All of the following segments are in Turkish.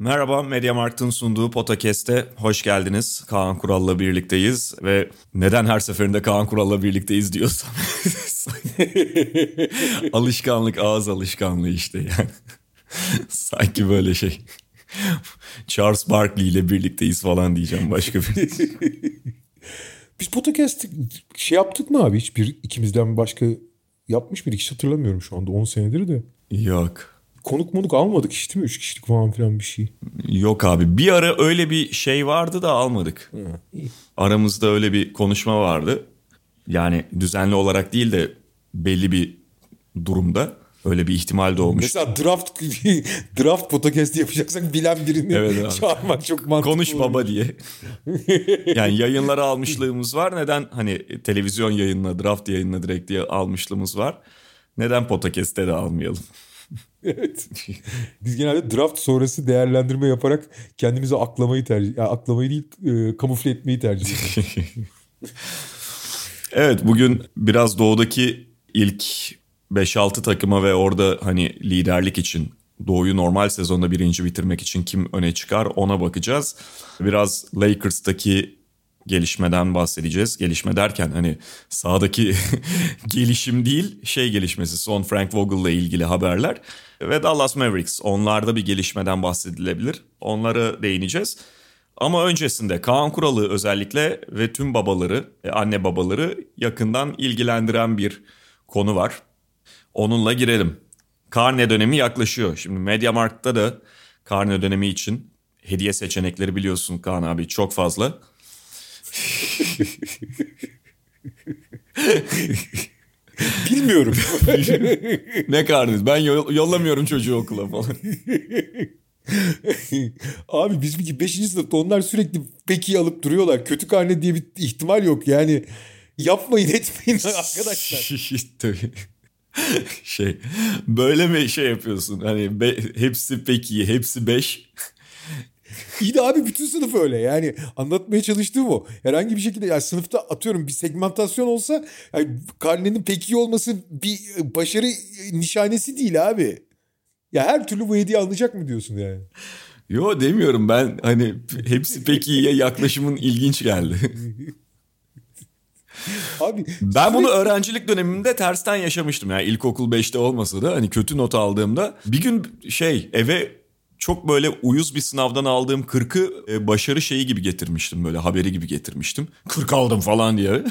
Merhaba, Mediamarkt'ın sunduğu Potakest'e hoş geldiniz. Kaan Kural'la birlikteyiz ve neden her seferinde Kaan Kural'la birlikteyiz diyorsam alışkanlık, ağız alışkanlığı işte yani. Sanki böyle şey. Charles Barkley ile birlikteyiz falan diyeceğim başka bir. Biz podcast şey yaptık mı abi hiç bir ikimizden başka yapmış mıydık hiç hatırlamıyorum şu anda 10 senedir de. Yok. Konuk monuk almadık hiç değil mi? 3 kişilik falan filan bir şey. Yok abi. Bir ara öyle bir şey vardı da almadık. Aramızda öyle bir konuşma vardı. Yani düzenli olarak değil de belli bir durumda öyle bir ihtimal doğmuş. Mesela draft draft podcast yapacaksak bilen birini Evet abi. çağırmak çok mantıklı Konuş olur. baba diye. yani yayınlara almışlığımız var. Neden hani televizyon yayınına, draft yayınına direkt diye almışlığımız var. Neden podcast'te de almayalım? Evet. Biz genelde draft sonrası değerlendirme yaparak kendimizi aklamayı tercih yani aklamayı değil e, kamufle etmeyi tercih ediyoruz. Evet bugün biraz doğudaki ilk 5-6 takıma ve orada hani liderlik için Doğu'yu normal sezonda birinci bitirmek için kim öne çıkar ona bakacağız. Biraz Lakers'taki gelişmeden bahsedeceğiz. Gelişme derken hani sahadaki gelişim değil şey gelişmesi son Frank Vogel'la ilgili haberler. Ve Dallas Mavericks onlarda bir gelişmeden bahsedilebilir. Onlara değineceğiz. Ama öncesinde Kaan Kural'ı özellikle ve tüm babaları, e, anne babaları yakından ilgilendiren bir konu var. Onunla girelim. Karne dönemi yaklaşıyor. Şimdi Mediamarkt'ta da karne dönemi için hediye seçenekleri biliyorsun Kaan abi çok fazla. Bilmiyorum. ne karnınız? Ben yol- yollamıyorum çocuğu okula falan. Abi biz 5. sınıfta onlar sürekli peki alıp duruyorlar. Kötü karne diye bir ihtimal yok yani. Yapmayın etmeyin arkadaşlar. Tabii. şey böyle mi şey yapıyorsun? Hani be- hepsi peki, hepsi beş. İyi de abi bütün sınıf öyle yani anlatmaya çalıştığım o. Herhangi bir şekilde yani sınıfta atıyorum bir segmentasyon olsa yani karnenin pek iyi olması bir başarı nişanesi değil abi. Ya her türlü bu hediye alınacak mı diyorsun yani? Yo demiyorum ben hani hepsi pek iyiye yaklaşımın ilginç geldi. Abi Ben bunu öğrencilik dönemimde tersten yaşamıştım. Yani ilkokul 5'te olmasa da hani kötü not aldığımda bir gün şey eve çok böyle uyuz bir sınavdan aldığım 40'ı e, başarı şeyi gibi getirmiştim böyle haberi gibi getirmiştim. 40 aldım falan diye.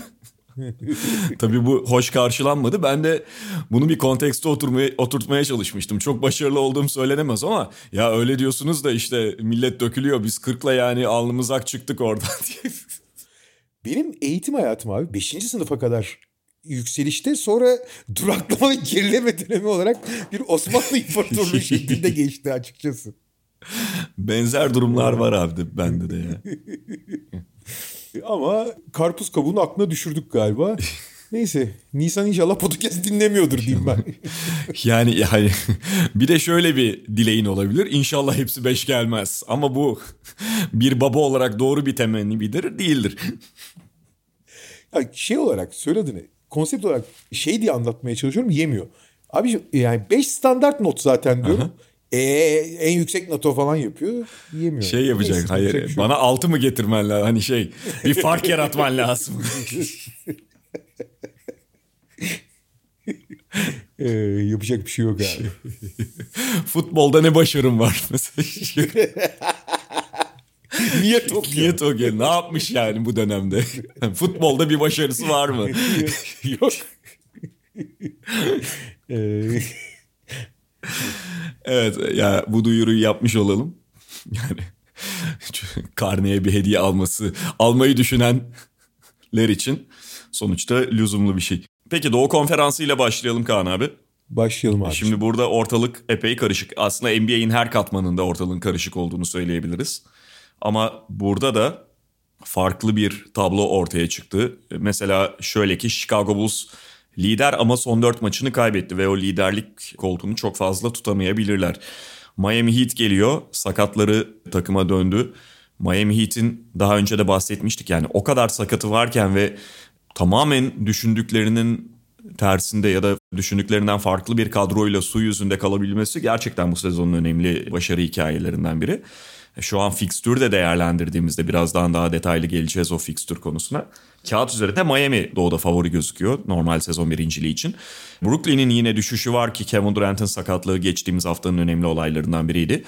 Tabii bu hoş karşılanmadı. Ben de bunu bir kontekste oturmaya, oturtmaya çalışmıştım. Çok başarılı olduğum söylenemez ama ya öyle diyorsunuz da işte millet dökülüyor. Biz 40'la yani alnımız ak çıktık oradan diye. benim eğitim hayatım abi 5. sınıfa kadar yükselişte sonra duraklama ve gerileme dönemi olarak bir Osmanlı İmparatorluğu şeklinde geçti açıkçası. Benzer durumlar var abi de, bende de ya. Ama karpuz kabuğunu aklına düşürdük galiba. Neyse Nisan inşallah podcast dinlemiyordur diyeyim ben. Yani yani bir de şöyle bir dileğin olabilir. İnşallah hepsi beş gelmez. Ama bu bir baba olarak doğru bir temenni midir? Değildir. Ya şey olarak söyle adını konsept olarak şey diye anlatmaya çalışıyorum yemiyor. Abi yani 5 standart not zaten diyorum. Ee, en yüksek notu falan yapıyor. Yemiyor. Şey yapacak. Neyse, hayır yapacak şey yok. bana altı mı getirmen lazım? Hani şey bir fark yaratman lazım. Ee, yapacak bir şey yok abi. Futbolda ne başarım var mesela. Niye Tokyo? Niye Tokyo? Ne yapmış yani bu dönemde? Futbolda bir başarısı var mı? yok. Evet ya bu duyuruyu yapmış olalım. Yani karneye bir hediye alması, almayı düşünenler için sonuçta lüzumlu bir şey. Peki Doğu Konferansı ile başlayalım Kaan abi. başlayalım abi. Şimdi burada ortalık epey karışık. Aslında NBA'in her katmanında ortalığın karışık olduğunu söyleyebiliriz. Ama burada da farklı bir tablo ortaya çıktı. Mesela şöyle ki Chicago Bulls lider ama son 4 maçını kaybetti ve o liderlik koltuğunu çok fazla tutamayabilirler. Miami Heat geliyor. Sakatları takıma döndü. Miami Heat'in daha önce de bahsetmiştik yani o kadar sakatı varken ve tamamen düşündüklerinin tersinde ya da düşündüklerinden farklı bir kadroyla su yüzünde kalabilmesi gerçekten bu sezonun önemli başarı hikayelerinden biri. Şu an fikstür de değerlendirdiğimizde birazdan daha detaylı geleceğiz o fikstür konusuna. Kağıt üzerinde Miami doğuda favori gözüküyor normal sezon birinciliği için. Brooklyn'in yine düşüşü var ki Kevin Durant'ın sakatlığı geçtiğimiz haftanın önemli olaylarından biriydi.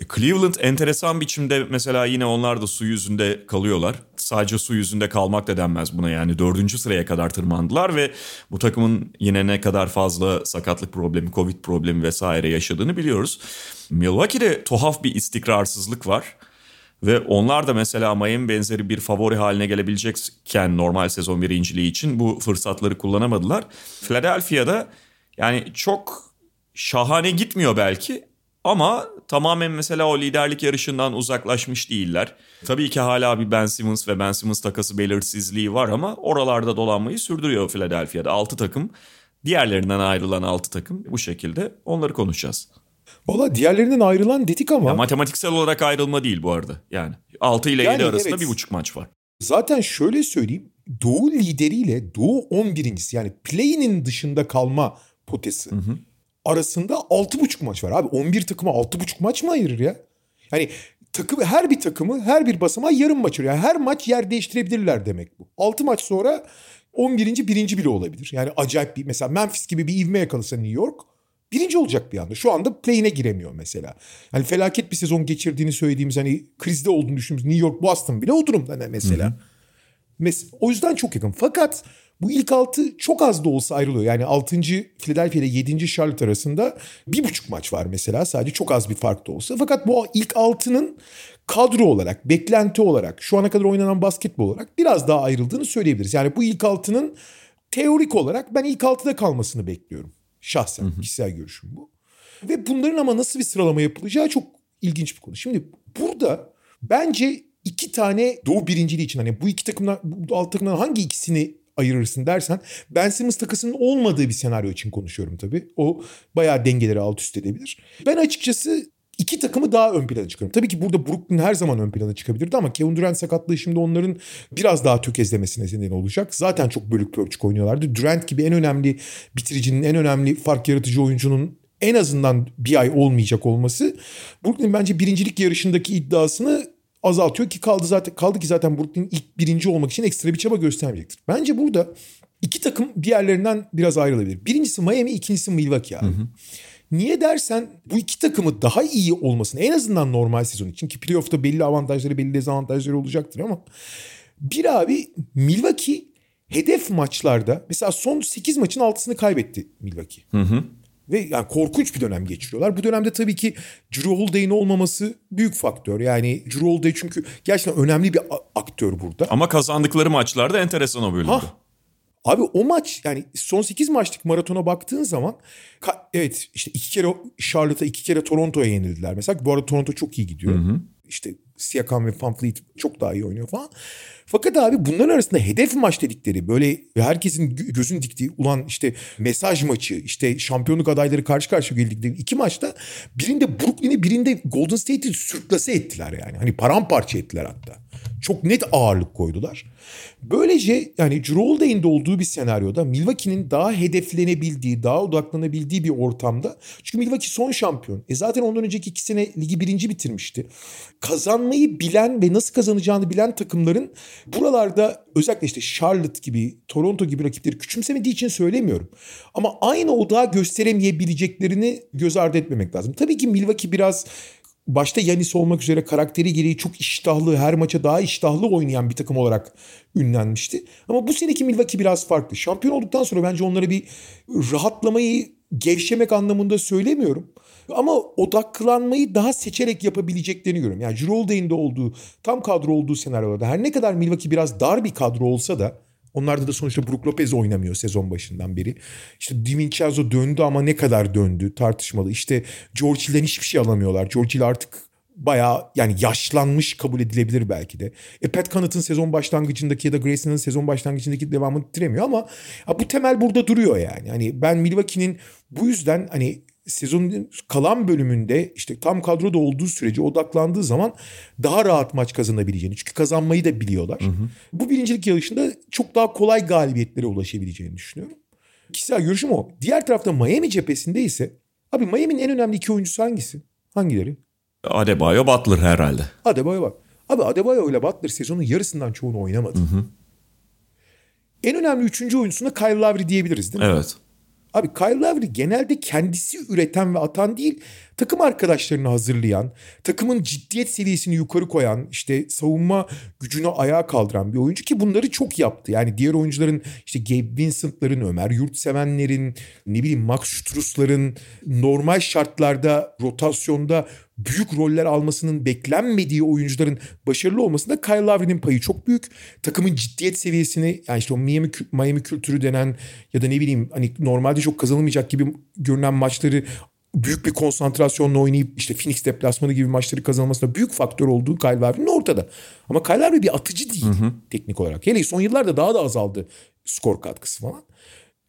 E, Cleveland enteresan biçimde mesela yine onlar da su yüzünde kalıyorlar. Sadece su yüzünde kalmak da denmez buna yani dördüncü sıraya kadar tırmandılar ve bu takımın yine ne kadar fazla sakatlık problemi, covid problemi vesaire yaşadığını biliyoruz. Milwaukee'de tuhaf bir istikrarsızlık var. Ve onlar da mesela Miami benzeri bir favori haline gelebilecekken normal sezon birinciliği için bu fırsatları kullanamadılar. Philadelphia'da yani çok şahane gitmiyor belki ama tamamen mesela o liderlik yarışından uzaklaşmış değiller. Tabii ki hala bir Ben Simmons ve Ben Simmons takası belirsizliği var ama oralarda dolanmayı sürdürüyor Philadelphia'da. 6 takım diğerlerinden ayrılan 6 takım bu şekilde onları konuşacağız. Valla diğerlerinden ayrılan dedik ama. Ya matematiksel olarak ayrılma değil bu arada. Yani 6 ile 7 yani arasında evet. bir buçuk maç var. Zaten şöyle söyleyeyim. Doğu lideriyle Doğu 11.si yani play'inin dışında kalma potesi hı hı. Arasında 6,5 maç var abi. 11 takıma 6,5 maç mı ayırır ya? Yani takım her bir takımı her bir basamağa yarım maç Yani her maç yer değiştirebilirler demek bu. 6 maç sonra 11. birinci bile olabilir. Yani acayip bir mesela Memphis gibi bir ivme yakalasa New York birinci olacak bir anda. Şu anda play'ine giremiyor mesela. Hani felaket bir sezon geçirdiğini söylediğimiz hani krizde olduğunu düşündüğümüz New York Boston bile o durumda ne mesela. Hı hı. Mes o yüzden çok yakın. Fakat bu ilk altı çok az da olsa ayrılıyor. Yani 6. Philadelphia ile 7. Charlotte arasında bir buçuk maç var mesela. Sadece çok az bir fark da olsa. Fakat bu ilk altının kadro olarak, beklenti olarak, şu ana kadar oynanan basketbol olarak biraz daha ayrıldığını söyleyebiliriz. Yani bu ilk altının teorik olarak ben ilk altıda kalmasını bekliyorum. Şahsen hı hı. kişisel görüşüm bu. Ve bunların ama nasıl bir sıralama yapılacağı çok ilginç bir konu. Şimdi burada bence iki tane Doğu birinciliği için hani bu iki takımdan bu alt takımdan hangi ikisini ayırırsın dersen Ben Simmons takısının olmadığı bir senaryo için konuşuyorum tabii. O bayağı dengeleri alt üst edebilir. Ben açıkçası iki takımı daha ön plana çıkarıyorum. Tabii ki burada Brooklyn her zaman ön plana çıkabilirdi ama Kevin Durant sakatlığı şimdi onların biraz daha tökezlemesine neden olacak. Zaten çok bölük pörçük oynuyorlardı. Durant gibi en önemli bitiricinin, en önemli fark yaratıcı oyuncunun en azından bir ay olmayacak olması Brooklyn bence birincilik yarışındaki iddiasını azaltıyor ki kaldı zaten kaldı ki zaten Brooklyn ilk birinci olmak için ekstra bir çaba göstermeyecektir. Bence burada iki takım diğerlerinden biraz ayrılabilir. Birincisi Miami, ikincisi Milwaukee abi. Hı hı. Niye dersen bu iki takımı daha iyi olmasını en azından normal sezon için ki playoff'ta belli avantajları belli dezavantajları olacaktır ama bir abi Milwaukee hedef maçlarda mesela son 8 maçın 6'sını kaybetti Milwaukee. Hı hı. Ve yani korkunç bir dönem geçiriyorlar. Bu dönemde tabii ki Drew Holiday'in olmaması büyük faktör. Yani Drew Holiday çünkü gerçekten önemli bir aktör burada. Ama kazandıkları maçlarda enteresan o bölümde. Abi o maç yani son 8 maçlık maratona baktığın zaman evet işte iki kere Charlotte'a iki kere Toronto'ya yenildiler. Mesela bu arada Toronto çok iyi gidiyor. Hı hı. İşte Siakam ve Van çok daha iyi oynuyor falan. Fakat abi bunların arasında hedef maç dedikleri böyle herkesin gözün diktiği ulan işte mesaj maçı işte şampiyonluk adayları karşı karşıya geldikleri iki maçta birinde Brooklyn'i birinde Golden State'i sürklase ettiler yani. Hani paramparça ettiler hatta. Çok net ağırlık koydular. Böylece yani Drew olduğu bir senaryoda Milwaukee'nin daha hedeflenebildiği, daha odaklanabildiği bir ortamda. Çünkü Milwaukee son şampiyon. E zaten ondan önceki iki sene ligi birinci bitirmişti. Kazanmayı bilen ve nasıl kazanacağını bilen takımların buralarda özellikle işte Charlotte gibi, Toronto gibi rakipleri küçümsemediği için söylemiyorum. Ama aynı odağı gösteremeyebileceklerini göz ardı etmemek lazım. Tabii ki Milwaukee biraz başta Yanis olmak üzere karakteri gereği çok iştahlı, her maça daha iştahlı oynayan bir takım olarak ünlenmişti. Ama bu seneki Milwaukee biraz farklı. Şampiyon olduktan sonra bence onlara bir rahatlamayı gevşemek anlamında söylemiyorum. Ama odaklanmayı daha seçerek yapabileceklerini görüyorum. Yani Drew olduğu, tam kadro olduğu senaryolarda her ne kadar Milwaukee biraz dar bir kadro olsa da Onlarda da sonuçta Brook Lopez oynamıyor sezon başından beri. İşte DiVincenzo döndü ama ne kadar döndü tartışmalı. İşte George Hill'den hiçbir şey alamıyorlar. George Hill artık bayağı yani yaşlanmış kabul edilebilir belki de. E Pat Connaughton sezon başlangıcındaki ya da Grayson'ın sezon başlangıcındaki devamını bitiremiyor ama bu temel burada duruyor yani. Hani ben Milwaukee'nin bu yüzden hani sezonun kalan bölümünde işte tam kadroda olduğu sürece odaklandığı zaman daha rahat maç kazanabileceğini. Çünkü kazanmayı da biliyorlar. Hı hı. Bu birincilik yarışında çok daha kolay galibiyetlere ulaşabileceğini düşünüyorum. Kişisel görüşüm o. Diğer tarafta Miami cephesinde ise abi Miami'nin en önemli iki oyuncusu hangisi? Hangileri? Adebayo Butler herhalde. Adebayo var. Abi Adebayo ile Butler sezonun yarısından çoğunu oynamadı. Hı hı. En önemli üçüncü oyuncusuna Kyle Lowry diyebiliriz değil mi? Evet. Abi Kyle Lowry genelde kendisi üreten ve atan değil, takım arkadaşlarını hazırlayan, takımın ciddiyet seviyesini yukarı koyan, işte savunma gücünü ayağa kaldıran bir oyuncu ki bunları çok yaptı. Yani diğer oyuncuların işte Gabe Vincent'ların, Ömer Yurtsevenlerin, ne bileyim Max Strus'ların normal şartlarda rotasyonda büyük roller almasının beklenmediği oyuncuların başarılı olmasında Kyle Lowry'nin payı çok büyük. Takımın ciddiyet seviyesini yani işte o Miami, Miami kültürü denen ya da ne bileyim hani normalde çok kazanılmayacak gibi görünen maçları büyük bir konsantrasyonla oynayıp işte Phoenix deplasmanı gibi maçları kazanmasında büyük faktör olduğu Kyle Lowry'nin ortada. Ama Kyle Lowry bir atıcı değil hı hı. teknik olarak. Hele son yıllarda daha da azaldı skor katkısı falan.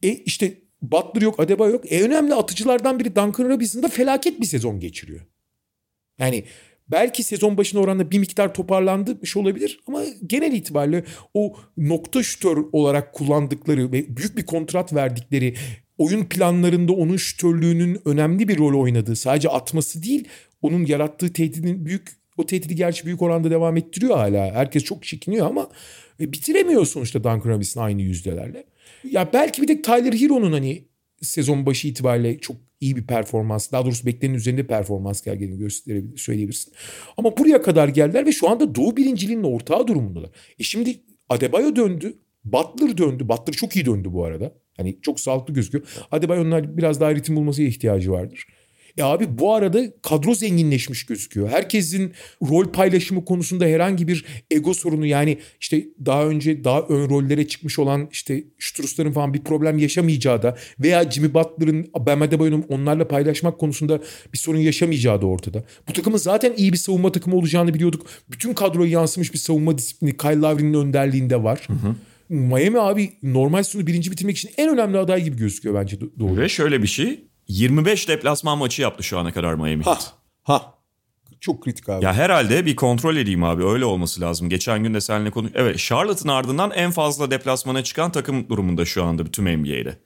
E işte Butler yok, Adebayo yok. E önemli atıcılardan biri Duncan Robinson da felaket bir sezon geçiriyor. Yani belki sezon başına oranla bir miktar toparlanmış olabilir ama genel itibariyle o nokta şütör olarak kullandıkları ve büyük bir kontrat verdikleri oyun planlarında onun şütörlüğünün önemli bir rol oynadığı sadece atması değil onun yarattığı tehdidin büyük o tehdidi gerçi büyük oranda devam ettiriyor hala. Herkes çok çekiniyor ama e, bitiremiyor sonuçta Duncan Robinson aynı yüzdelerle. Ya belki bir de Tyler Hero'nun hani sezon başı itibariyle çok iyi bir performans, daha doğrusu beklenenin üzerinde performans geldiğini gösterebilir, söyleyebilirsin. Ama buraya kadar geldiler ve şu anda Doğu birinciliğinin ortağı durumundalar. E şimdi Adebayo döndü, Butler döndü. Butler çok iyi döndü bu arada. Hani çok sağlıklı gözüküyor. Adebayo'nun biraz daha ritim bulmasına ihtiyacı vardır. E abi bu arada kadro zenginleşmiş gözüküyor. Herkesin rol paylaşımı konusunda herhangi bir ego sorunu yani işte daha önce daha ön rollere çıkmış olan işte Strus'ların falan bir problem yaşamayacağı da veya Jimmy Butler'ın Bam Adebayo'nun onlarla paylaşmak konusunda bir sorun yaşamayacağı da ortada. Bu takımın zaten iyi bir savunma takımı olacağını biliyorduk. Bütün kadroya yansımış bir savunma disiplini Kyle Lowry'nin önderliğinde var. Hı hı. Miami abi normal sonu birinci bitirmek için en önemli aday gibi gözüküyor bence doğru. Ve şöyle bir şey 25 deplasman maçı yaptı şu ana kadar Miami Ha. Ha. Çok kritik abi. Ya herhalde bir kontrol edeyim abi öyle olması lazım. Geçen gün de seninle konuş. Evet Charlotte'ın ardından en fazla deplasmana çıkan takım durumunda şu anda tüm NBA'de.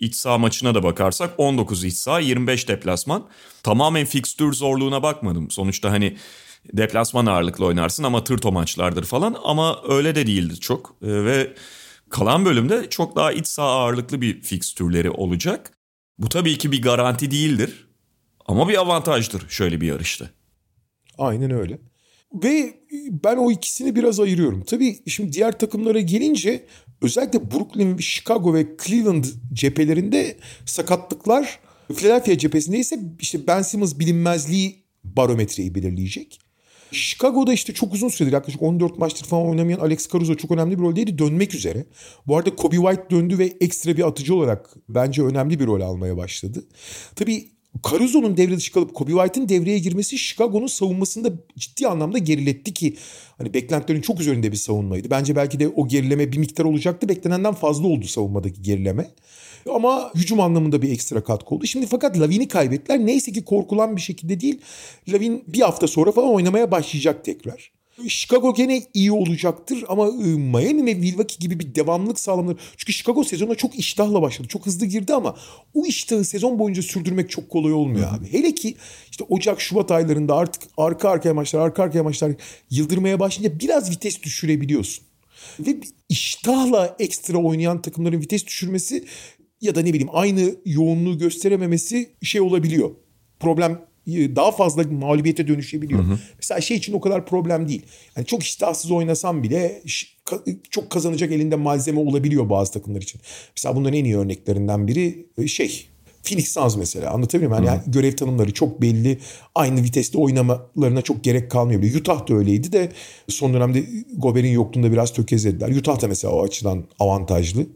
İç saha maçına da bakarsak 19 iç saha 25 deplasman. Tamamen fikstür zorluğuna bakmadım. Sonuçta hani deplasman ağırlıklı oynarsın ama tırto maçlardır falan ama öyle de değildi çok. Ee, ve kalan bölümde çok daha iç saha ağırlıklı bir fikstürleri olacak. Bu tabii ki bir garanti değildir ama bir avantajdır şöyle bir yarışta. Aynen öyle. Ve ben o ikisini biraz ayırıyorum. Tabii şimdi diğer takımlara gelince özellikle Brooklyn, Chicago ve Cleveland cephelerinde sakatlıklar Philadelphia cephesinde ise işte Ben Simmons bilinmezliği barometreyi belirleyecek. Chicago'da işte çok uzun süredir yaklaşık 14 maçtır falan oynamayan Alex Caruso çok önemli bir roldeydi. Dönmek üzere. Bu arada Kobe White döndü ve ekstra bir atıcı olarak bence önemli bir rol almaya başladı. Tabii Caruso'nun devre dışı kalıp Kobe White'ın devreye girmesi Chicago'nun savunmasında ciddi anlamda geriletti ki hani beklentilerin çok üzerinde bir savunmaydı. Bence belki de o gerileme bir miktar olacaktı. Beklenenden fazla oldu savunmadaki gerileme. Ama hücum anlamında bir ekstra katkı oldu. Şimdi fakat Lavin'i kaybettiler. Neyse ki korkulan bir şekilde değil. Lavin bir hafta sonra falan oynamaya başlayacak tekrar. Chicago gene iyi olacaktır ama ıı, Miami ve Milwaukee gibi bir devamlılık sağlamaları. Çünkü Chicago sezona çok iştahla başladı. Çok hızlı girdi ama o iştahı sezon boyunca sürdürmek çok kolay olmuyor abi. Hele ki işte Ocak, Şubat aylarında artık arka arkaya maçlar, arka arkaya maçlar yıldırmaya başlayınca biraz vites düşürebiliyorsun. Ve iştahla ekstra oynayan takımların vites düşürmesi ya da ne bileyim aynı yoğunluğu gösterememesi şey olabiliyor. Problem e, daha fazla mağlubiyete dönüşebiliyor. Hı hı. Mesela şey için o kadar problem değil. Yani çok iştahsız oynasam bile çok kazanacak elinde malzeme olabiliyor bazı takımlar için. Mesela bunların en iyi örneklerinden biri e, şey Phoenix Suns mesela anlatabiliyor muyum? Yani görev tanımları çok belli. Aynı viteste oynamalarına çok gerek kalmıyor. Utah da öyleydi de son dönemde Gober'in yokluğunda biraz tökezlediler. Utah da mesela o açıdan avantajlı.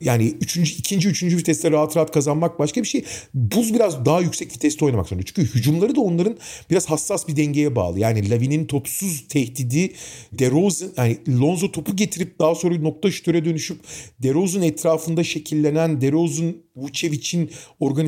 Yani üçüncü, ikinci, üçüncü viteste rahat rahat kazanmak başka bir şey. Buz biraz daha yüksek viteste oynamak zorunda. Çünkü hücumları da onların biraz hassas bir dengeye bağlı. Yani Lavin'in topsuz tehdidi DeRozan yani Lonzo topu getirip daha sonra nokta şütöre dönüşüp DeRozan etrafında şekillenen DeRozan Vucevic'in organizasyonu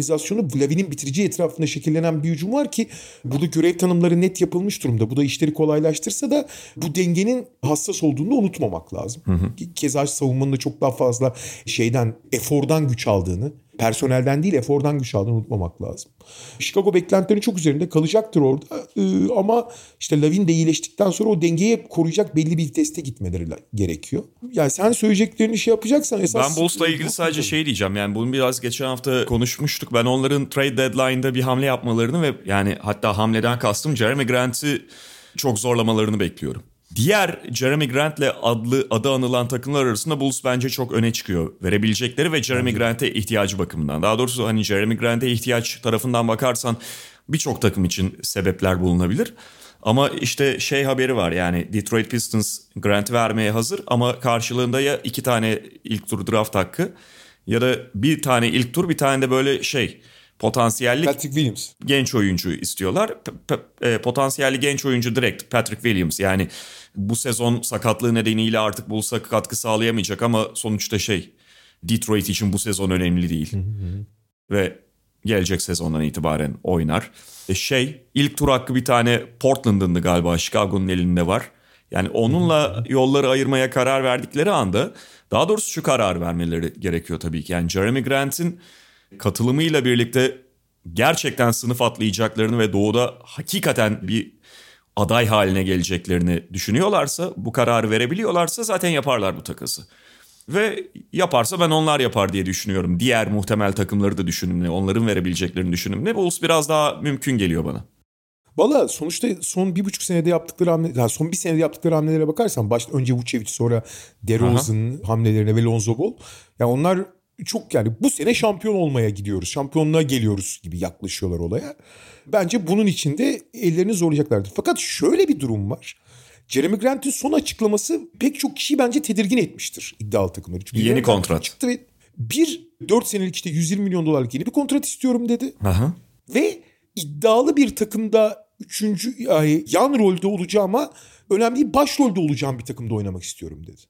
Lavin'in bitirici etrafında şekillenen bir hücum var ki burada görev tanımları net yapılmış durumda. Bu da işleri kolaylaştırsa da bu dengenin hassas olduğunu unutmamak lazım. Hı hı. Keza savunmanın da çok daha fazla şeyden, efordan güç aldığını, personelden değil efordan güç aldığını unutmamak lazım. Chicago beklentilerin çok üzerinde kalacaktır orada ee, ama işte Lavin de iyileştikten sonra o dengeyi koruyacak belli bir teste gitmeleri gerekiyor. Yani sen söyleyeceklerini şey yapacaksan esas... Ben Bulls'la ilgili sadece şey diyeceğim yani bunu biraz geçen hafta konuşmuştuk. Ben onların trade deadline'da bir hamle yapmalarını ve yani hatta hamleden kastım Jeremy Grant'i çok zorlamalarını bekliyorum. Diğer Jeremy Grant'le adlı adı anılan takımlar arasında Bulls bence çok öne çıkıyor. Verebilecekleri ve Jeremy Grant'e ihtiyacı bakımından. Daha doğrusu hani Jeremy Grant'e ihtiyaç tarafından bakarsan birçok takım için sebepler bulunabilir. Ama işte şey haberi var yani Detroit Pistons Grant vermeye hazır ama karşılığında ya iki tane ilk tur draft hakkı ya da bir tane ilk tur bir tane de böyle şey potansiyelli Patrick Williams. genç oyuncu istiyorlar. P- p- e, potansiyelli genç oyuncu direkt Patrick Williams. Yani bu sezon sakatlığı nedeniyle artık Bulls'a katkı sağlayamayacak ama sonuçta şey Detroit için bu sezon önemli değil. Ve gelecek sezondan itibaren oynar. E şey ilk tur hakkı bir tane Portland'ındı galiba Chicago'nun elinde var. Yani onunla yolları ayırmaya karar verdikleri anda daha doğrusu şu karar vermeleri gerekiyor tabii ki. Yani Jeremy Grant'in katılımıyla birlikte gerçekten sınıf atlayacaklarını ve doğuda hakikaten bir aday haline geleceklerini düşünüyorlarsa, bu kararı verebiliyorlarsa zaten yaparlar bu takası. Ve yaparsa ben onlar yapar diye düşünüyorum. Diğer muhtemel takımları da düşünümle, onların verebileceklerini düşünümle. Bulls biraz daha mümkün geliyor bana. Valla sonuçta son bir buçuk senede yaptıkları hamle, yani son bir senede yaptıkları hamlelere bakarsan başta önce Vucevic sonra DeRozan hamlelerine ve Lonzo Ball. Yani onlar çok yani bu sene şampiyon olmaya gidiyoruz. Şampiyonluğa geliyoruz gibi yaklaşıyorlar olaya. Bence bunun için de ellerini zorlayacaklardır. Fakat şöyle bir durum var. Jeremy Grant'in son açıklaması pek çok kişiyi bence tedirgin etmiştir iddialı takımları. Çünkü yeni kontrat. Çıktı ve bir 4 senelik işte 120 milyon dolarlık yeni bir kontrat istiyorum dedi. Aha. Ve iddialı bir takımda üçüncü yani yan rolde olacağıma önemli başrolde olacağım bir takımda oynamak istiyorum dedi.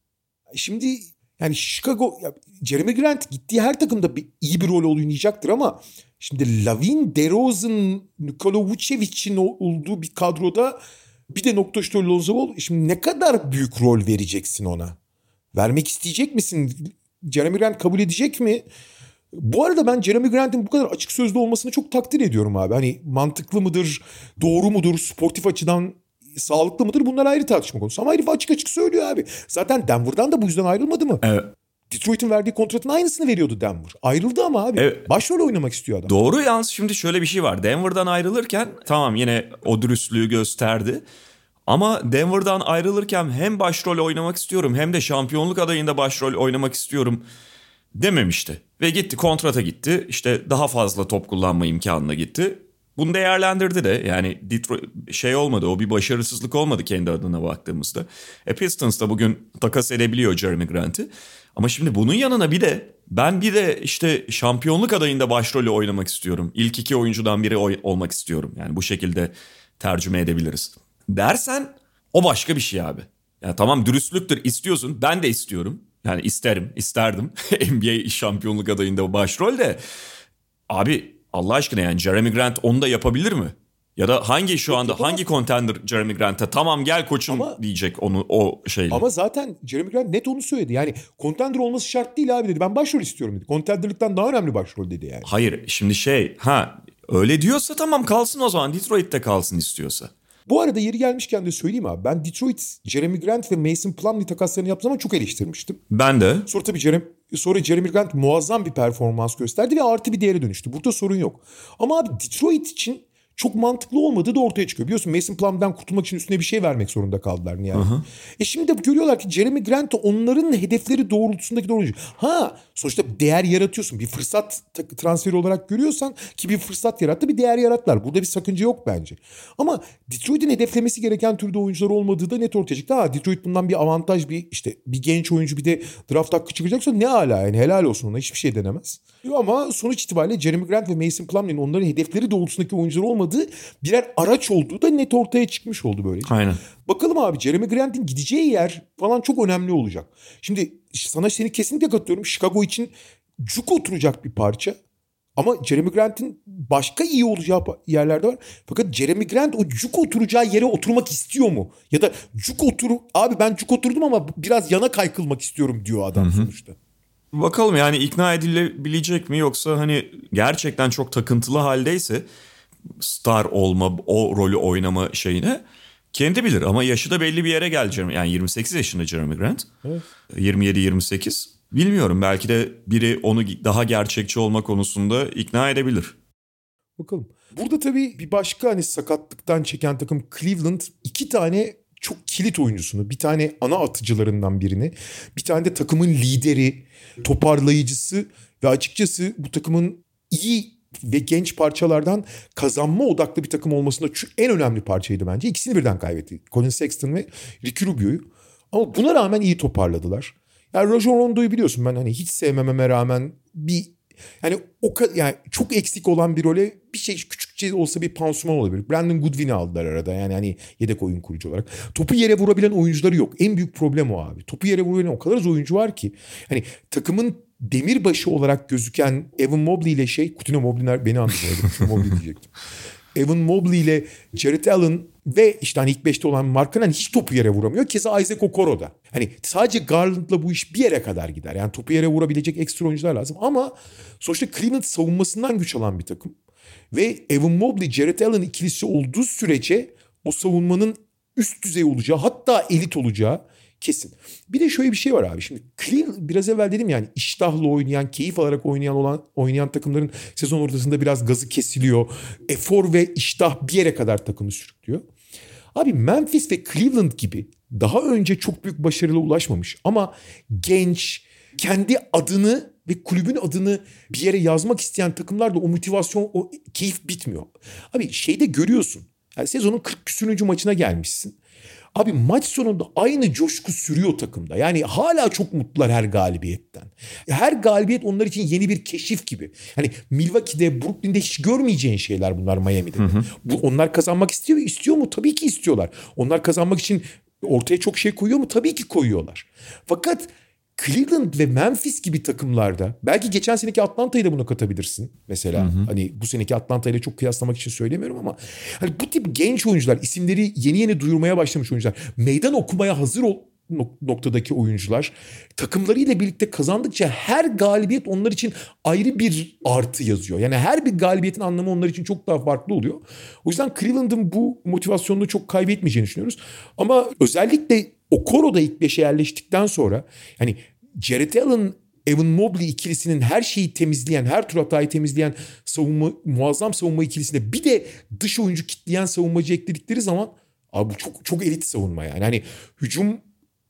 Şimdi yani Chicago ya Jeremy Grant gittiği her takımda bir, iyi bir rol oynayacaktır ama şimdi Lavin, DeRozan, Nikola Vucevic'in olduğu bir kadroda bir de nokta şutör Lonzo. Şimdi ne kadar büyük rol vereceksin ona? Vermek isteyecek misin? Jeremy Grant kabul edecek mi? Bu arada ben Jeremy Grant'in bu kadar açık sözlü olmasını çok takdir ediyorum abi. Hani mantıklı mıdır, doğru mudur, sportif açıdan sağlıklı mıdır bunlar ayrı tartışma konusu. Ama herif açık açık söylüyor abi. Zaten Denver'dan da bu yüzden ayrılmadı mı? Evet. Detroit'in verdiği kontratın aynısını veriyordu Denver. Ayrıldı ama abi. Evet. Başrol oynamak istiyor adam. Doğru yalnız şimdi şöyle bir şey var. Denver'dan ayrılırken tamam yine o dürüstlüğü gösterdi. Ama Denver'dan ayrılırken hem başrol oynamak istiyorum hem de şampiyonluk adayında başrol oynamak istiyorum dememişti. Ve gitti kontrata gitti. İşte daha fazla top kullanma imkanına gitti. Bunu değerlendirdi de yani Detroit şey olmadı o bir başarısızlık olmadı kendi adına baktığımızda. E Pistons da bugün takas edebiliyor Jeremy Grant'i. Ama şimdi bunun yanına bir de ben bir de işte şampiyonluk adayında başrolü oynamak istiyorum. İlk iki oyuncudan biri oy- olmak istiyorum. Yani bu şekilde tercüme edebiliriz. Dersen o başka bir şey abi. Yani tamam dürüstlüktür istiyorsun ben de istiyorum. Yani isterim isterdim NBA şampiyonluk adayında başrol de. Abi Allah aşkına yani Jeremy Grant onu da yapabilir mi? Ya da hangi şu anda hangi contender Jeremy Grant'a tamam gel koçum ama, diyecek onu o şeyle. Ama zaten Jeremy Grant net onu söyledi. Yani contender olması şart değil abi dedi. Ben başrol istiyorum dedi. Contender'lıktan daha önemli başrol dedi yani. Hayır şimdi şey ha öyle diyorsa tamam kalsın o zaman Detroit'te kalsın istiyorsa. Bu arada yeri gelmişken de söyleyeyim abi. Ben Detroit, Jeremy Grant ve Mason Plumlee takaslarını yaptığım zaman çok eleştirmiştim. Ben de. Sonra tabii Jeremy, sonra Jeremy Grant muazzam bir performans gösterdi ve artı bir değere dönüştü. Burada sorun yok. Ama abi Detroit için çok mantıklı olmadığı da ortaya çıkıyor. Biliyorsun Mason Plum'dan kurtulmak için üstüne bir şey vermek zorunda kaldılar yani. E şimdi de görüyorlar ki Jeremy Grant onların hedefleri doğrultusundaki doğru oyuncu. Ha sonuçta değer yaratıyorsun. Bir fırsat transferi olarak görüyorsan ki bir fırsat yarattı bir değer yarattılar. Burada bir sakınca yok bence. Ama Detroit'in hedeflemesi gereken türde oyuncular olmadığı da net ortaya çıktı. Ha Detroit bundan bir avantaj bir işte bir genç oyuncu bir de draft hakkı çıkacaksa ne ala yani helal olsun ona hiçbir şey denemez. Ama sonuç itibariyle Jeremy Grant ve Mason Plumlee'nin onların hedefleri doğrultusundaki oyuncular olmadığı birer araç olduğu da net ortaya çıkmış oldu böylece. Aynen. Bakalım abi Jeremy Grant'in gideceği yer falan çok önemli olacak. Şimdi sana seni kesinlikle katılıyorum. Chicago için cuk oturacak bir parça. Ama Jeremy Grant'in başka iyi olacağı yerlerde var. Fakat Jeremy Grant o cuk oturacağı yere oturmak istiyor mu? Ya da cuk otur abi ben cuk oturdum ama biraz yana kaykılmak istiyorum diyor adam sonuçta. Bakalım yani ikna edilebilecek mi yoksa hani gerçekten çok takıntılı haldeyse star olma, o rolü oynama şeyine kendi bilir ama yaşı da belli bir yere. Jeremy- Yani 28 yaşında Jeremy Grant. 27-28. Bilmiyorum belki de biri onu daha gerçekçi olma konusunda ikna edebilir. Bakalım. Burada tabii bir başka hani sakatlıktan çeken takım Cleveland iki tane çok kilit oyuncusunu, bir tane ana atıcılarından birini, bir tane de takımın lideri, toparlayıcısı ve açıkçası bu takımın iyi ve genç parçalardan kazanma odaklı bir takım olmasında şu en önemli parçaydı bence. İkisini birden kaybetti. Colin Sexton ve Ricky Rubio'yu. Ama buna rağmen iyi toparladılar. Yani Rajon Rondo'yu biliyorsun ben hani hiç sevmememe rağmen bir yani o kadar yani çok eksik olan bir role bir şey küçükçe olsa bir pansuman olabilir. Brandon Goodwin'i aldılar arada yani hani yedek oyun kurucu olarak. Topu yere vurabilen oyuncuları yok. En büyük problem o abi. Topu yere vurabilen o kadar az oyuncu var ki. Hani takımın demirbaşı olarak gözüken Evan Mobley ile şey Coutinho Mobley'ler beni. Coutinho Mobley diyecektim. Evan Mobley ile Jared Allen ve işte hani ilk beşte olan Markkanen hiç topu yere vuramıyor. Keza Isaac Okoro da. Hani sadece Garland'la bu iş bir yere kadar gider. Yani topu yere vurabilecek ekstra oyuncular lazım. Ama sonuçta Cleveland savunmasından güç alan bir takım. Ve Evan Mobley, Jared Allen ikilisi olduğu sürece o savunmanın üst düzey olacağı hatta elit olacağı kesin. Bir de şöyle bir şey var abi. Şimdi Cleveland biraz evvel dedim yani iştahla oynayan, keyif alarak oynayan olan oynayan takımların sezon ortasında biraz gazı kesiliyor. Efor ve iştah bir yere kadar takımı sürüklüyor. Abi Memphis ve Cleveland gibi daha önce çok büyük başarılı ulaşmamış ama genç, kendi adını ve kulübün adını bir yere yazmak isteyen takımlar da o motivasyon, o keyif bitmiyor. Abi şeyde görüyorsun. Yani sezonun 40 küsürüncü maçına gelmişsin. Abi maç sonunda aynı coşku sürüyor takımda. Yani hala çok mutlular her galibiyetten. Her galibiyet onlar için yeni bir keşif gibi. Hani Milwaukee'de, Brooklyn'de hiç görmeyeceğin şeyler bunlar Miami'de. Bu, onlar kazanmak istiyor istiyor mu? Tabii ki istiyorlar. Onlar kazanmak için ortaya çok şey koyuyor mu? Tabii ki koyuyorlar. Fakat Cleveland ve Memphis gibi takımlarda belki geçen seneki Atlanta'yı da buna katabilirsin mesela. Hani bu seneki Atlanta ile çok kıyaslamak için söylemiyorum ama hani bu tip genç oyuncular, isimleri yeni yeni duyurmaya başlamış oyuncular, meydan okumaya hazır ol nok- noktadaki oyuncular takımlarıyla birlikte kazandıkça her galibiyet onlar için ayrı bir artı yazıyor. Yani her bir galibiyetin anlamı onlar için çok daha farklı oluyor. O yüzden Cleveland'ın bu motivasyonunu çok kaybetmeyeceğini düşünüyoruz. Ama özellikle Okoro'da ilk beşe yerleştikten sonra hani Jared Allen Evan Mobley ikilisinin her şeyi temizleyen, her tur hatayı temizleyen savunma, muazzam savunma ikilisine bir de dış oyuncu kitleyen savunmacı ekledikleri zaman abi bu çok çok elit savunma yani. Hani hücum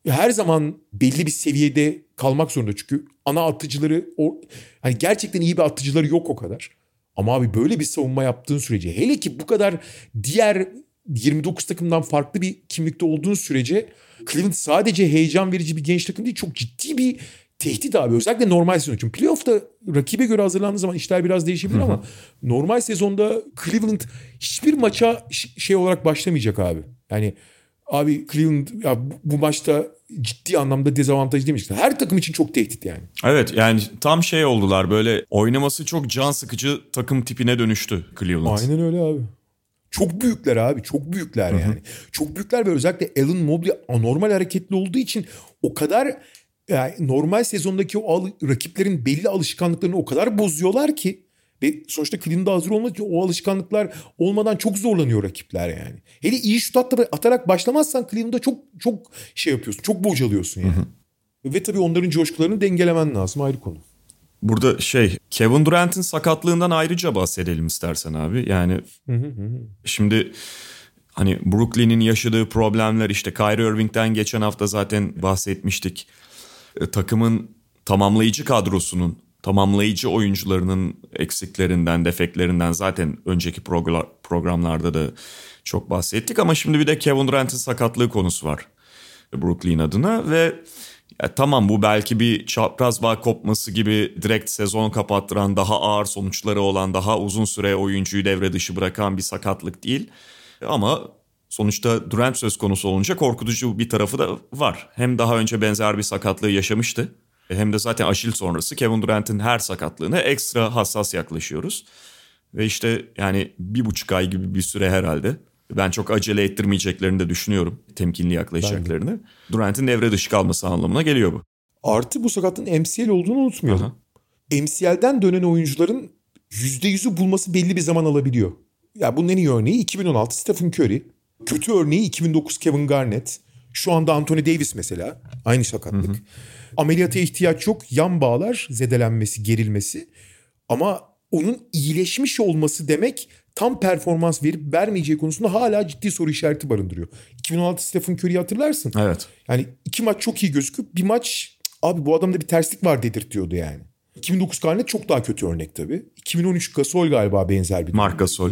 her zaman belli bir seviyede kalmak zorunda çünkü ana atıcıları o hani gerçekten iyi bir atıcıları yok o kadar. Ama abi böyle bir savunma yaptığın sürece hele ki bu kadar diğer 29 takımdan farklı bir kimlikte olduğun sürece Cleveland sadece heyecan verici bir genç takım değil çok ciddi bir tehdit abi. Özellikle normal sezon için. Playoff'ta rakibe göre hazırlandığı zaman işler biraz değişebilir ama normal sezonda Cleveland hiçbir maça şey olarak başlamayacak abi. Yani abi Cleveland ya bu, maçta ciddi anlamda dezavantaj demiş. Her takım için çok tehdit yani. Evet yani tam şey oldular böyle oynaması çok can sıkıcı takım tipine dönüştü Cleveland. Aynen öyle abi. Çok büyükler abi. Çok büyükler yani. Çok büyükler ve özellikle Allen Mobley anormal hareketli olduğu için o kadar yani normal sezondaki o al- rakiplerin belli alışkanlıklarını o kadar bozuyorlar ki ve sonuçta Cleveland'da hazır olmak için o alışkanlıklar olmadan çok zorlanıyor rakipler yani. Hele iyi şut at- atarak başlamazsan Cleveland'da çok çok şey yapıyorsun. Çok bocalıyorsun yani. Ve tabii onların coşkularını dengelemen lazım ayrı konu. Burada şey Kevin Durant'in sakatlığından ayrıca bahsedelim istersen abi. Yani şimdi hani Brooklyn'in yaşadığı problemler işte Kyrie Irving'den geçen hafta zaten bahsetmiştik. E, takımın tamamlayıcı kadrosunun, tamamlayıcı oyuncularının eksiklerinden, defeklerinden zaten önceki progr- programlarda da çok bahsettik ama şimdi bir de Kevin Durant'in sakatlığı konusu var Brooklyn adına ve ya tamam bu belki bir çapraz bağ kopması gibi direkt sezon kapattıran, daha ağır sonuçları olan, daha uzun süre oyuncuyu devre dışı bırakan bir sakatlık değil. Ama sonuçta Durant söz konusu olunca korkutucu bir tarafı da var. Hem daha önce benzer bir sakatlığı yaşamıştı. Hem de zaten aşil sonrası Kevin Durant'in her sakatlığına ekstra hassas yaklaşıyoruz. Ve işte yani bir buçuk ay gibi bir süre herhalde. Ben çok acele ettirmeyeceklerini de düşünüyorum. Temkinli yaklaşacaklarını. Durant'in devre dışı kalması anlamına geliyor bu. Artı bu sakatlığın MCL olduğunu unutmayalım. Aha. MCL'den dönen oyuncuların %100'ü bulması belli bir zaman alabiliyor. Ya bunun en iyi örneği 2016 Stephen Curry. Kötü örneği 2009 Kevin Garnett. Şu anda Anthony Davis mesela. Aynı sakatlık. Ameliyata ihtiyaç yok. Yan bağlar zedelenmesi, gerilmesi. Ama onun iyileşmiş olması demek tam performans verip vermeyeceği konusunda hala ciddi soru işareti barındırıyor. 2016 Stephen Curry'i hatırlarsın. Evet. Yani iki maç çok iyi gözüküp bir maç abi bu adamda bir terslik var dedirtiyordu yani. 2009 Garnett çok daha kötü örnek tabii. 2013 Gasol galiba benzer bir Marc Gasol.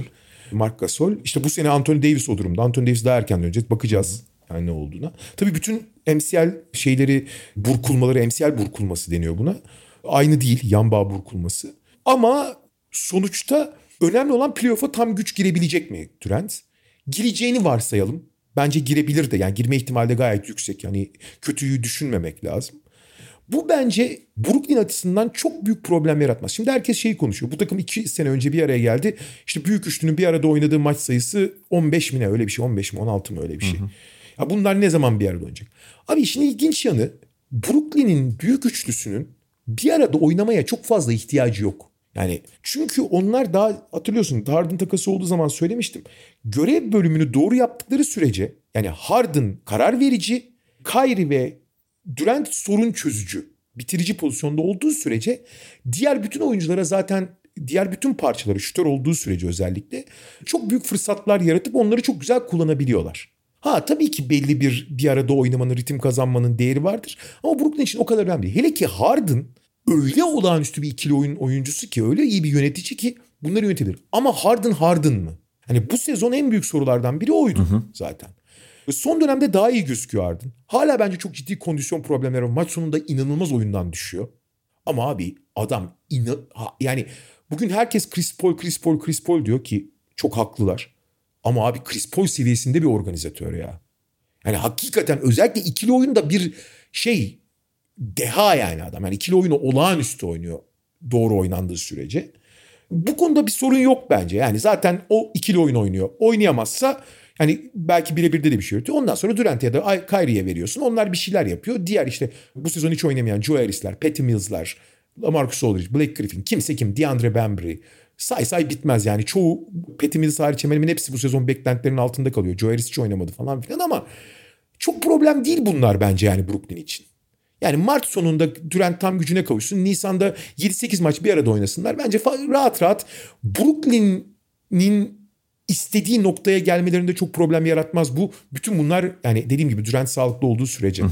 Mark Gasol. İşte bu sene Anthony Davis o durumda. Anthony Davis daha erken dönecek. Bakacağız yani ne olduğuna. Tabii bütün MCL şeyleri burkulmaları MCL burkulması deniyor buna. Aynı değil yan bağ burkulması. Ama sonuçta önemli olan playoff'a tam güç girebilecek mi Durant? Gireceğini varsayalım. Bence girebilir de yani girme ihtimali de gayet yüksek. Yani kötüyü düşünmemek lazım. Bu bence Brooklyn açısından çok büyük problem yaratmaz. Şimdi herkes şeyi konuşuyor. Bu takım iki sene önce bir araya geldi. İşte büyük üçlünün bir arada oynadığı maç sayısı 15 mi ne öyle bir şey 15 mi 16 mı öyle bir şey. Ya bunlar ne zaman bir arada oynayacak? Abi işin ilginç yanı Brooklyn'in büyük üçlüsünün bir arada oynamaya çok fazla ihtiyacı yok. Yani çünkü onlar daha hatırlıyorsun Harden takası olduğu zaman söylemiştim. Görev bölümünü doğru yaptıkları sürece yani Harden karar verici, Kyrie ve Durant sorun çözücü, bitirici pozisyonda olduğu sürece diğer bütün oyunculara zaten diğer bütün parçaları şütör olduğu sürece özellikle çok büyük fırsatlar yaratıp onları çok güzel kullanabiliyorlar. Ha tabii ki belli bir bir arada oynamanın, ritim kazanmanın değeri vardır. Ama Brooklyn için o kadar önemli. Hele ki Harden öyle olağanüstü bir ikili oyun oyuncusu ki öyle iyi bir yönetici ki bunları yönetebilir. Ama Harden Harden mı? Hani bu sezon en büyük sorulardan biri oydu zaten. Ve son dönemde daha iyi gözüküyor Harden. Hala bence çok ciddi kondisyon problemleri var. Maç sonunda inanılmaz oyundan düşüyor. Ama abi adam inan ha- yani bugün herkes Chris Paul, Chris Paul, Chris Paul diyor ki çok haklılar. Ama abi Chris Paul seviyesinde bir organizatör ya. Yani hakikaten özellikle ikili oyunda bir şey deha yani adam. Yani ikili oyunu olağanüstü oynuyor doğru oynandığı sürece. Bu konuda bir sorun yok bence. Yani zaten o ikili oyun oynuyor. Oynayamazsa yani belki birebirde de bir şey üretiyor. Ondan sonra Durant'e ya da Kyrie'ye veriyorsun. Onlar bir şeyler yapıyor. Diğer işte bu sezon hiç oynamayan Joe Harris'ler, Patty Mills'lar, LaMarcus Aldridge, Blake Griffin, kimse kim, DeAndre Bembry. Say say bitmez yani. Çoğu Patty Mills hariç hemen hemen hepsi bu sezon beklentilerin altında kalıyor. Joe Harris hiç oynamadı falan filan ama çok problem değil bunlar bence yani Brooklyn için. Yani Mart sonunda Durant tam gücüne kavuşsun. Nisan'da 7-8 maç bir arada oynasınlar. Bence rahat rahat Brooklyn'in istediği noktaya gelmelerinde çok problem yaratmaz. Bu bütün bunlar yani dediğim gibi Durant sağlıklı olduğu sürece.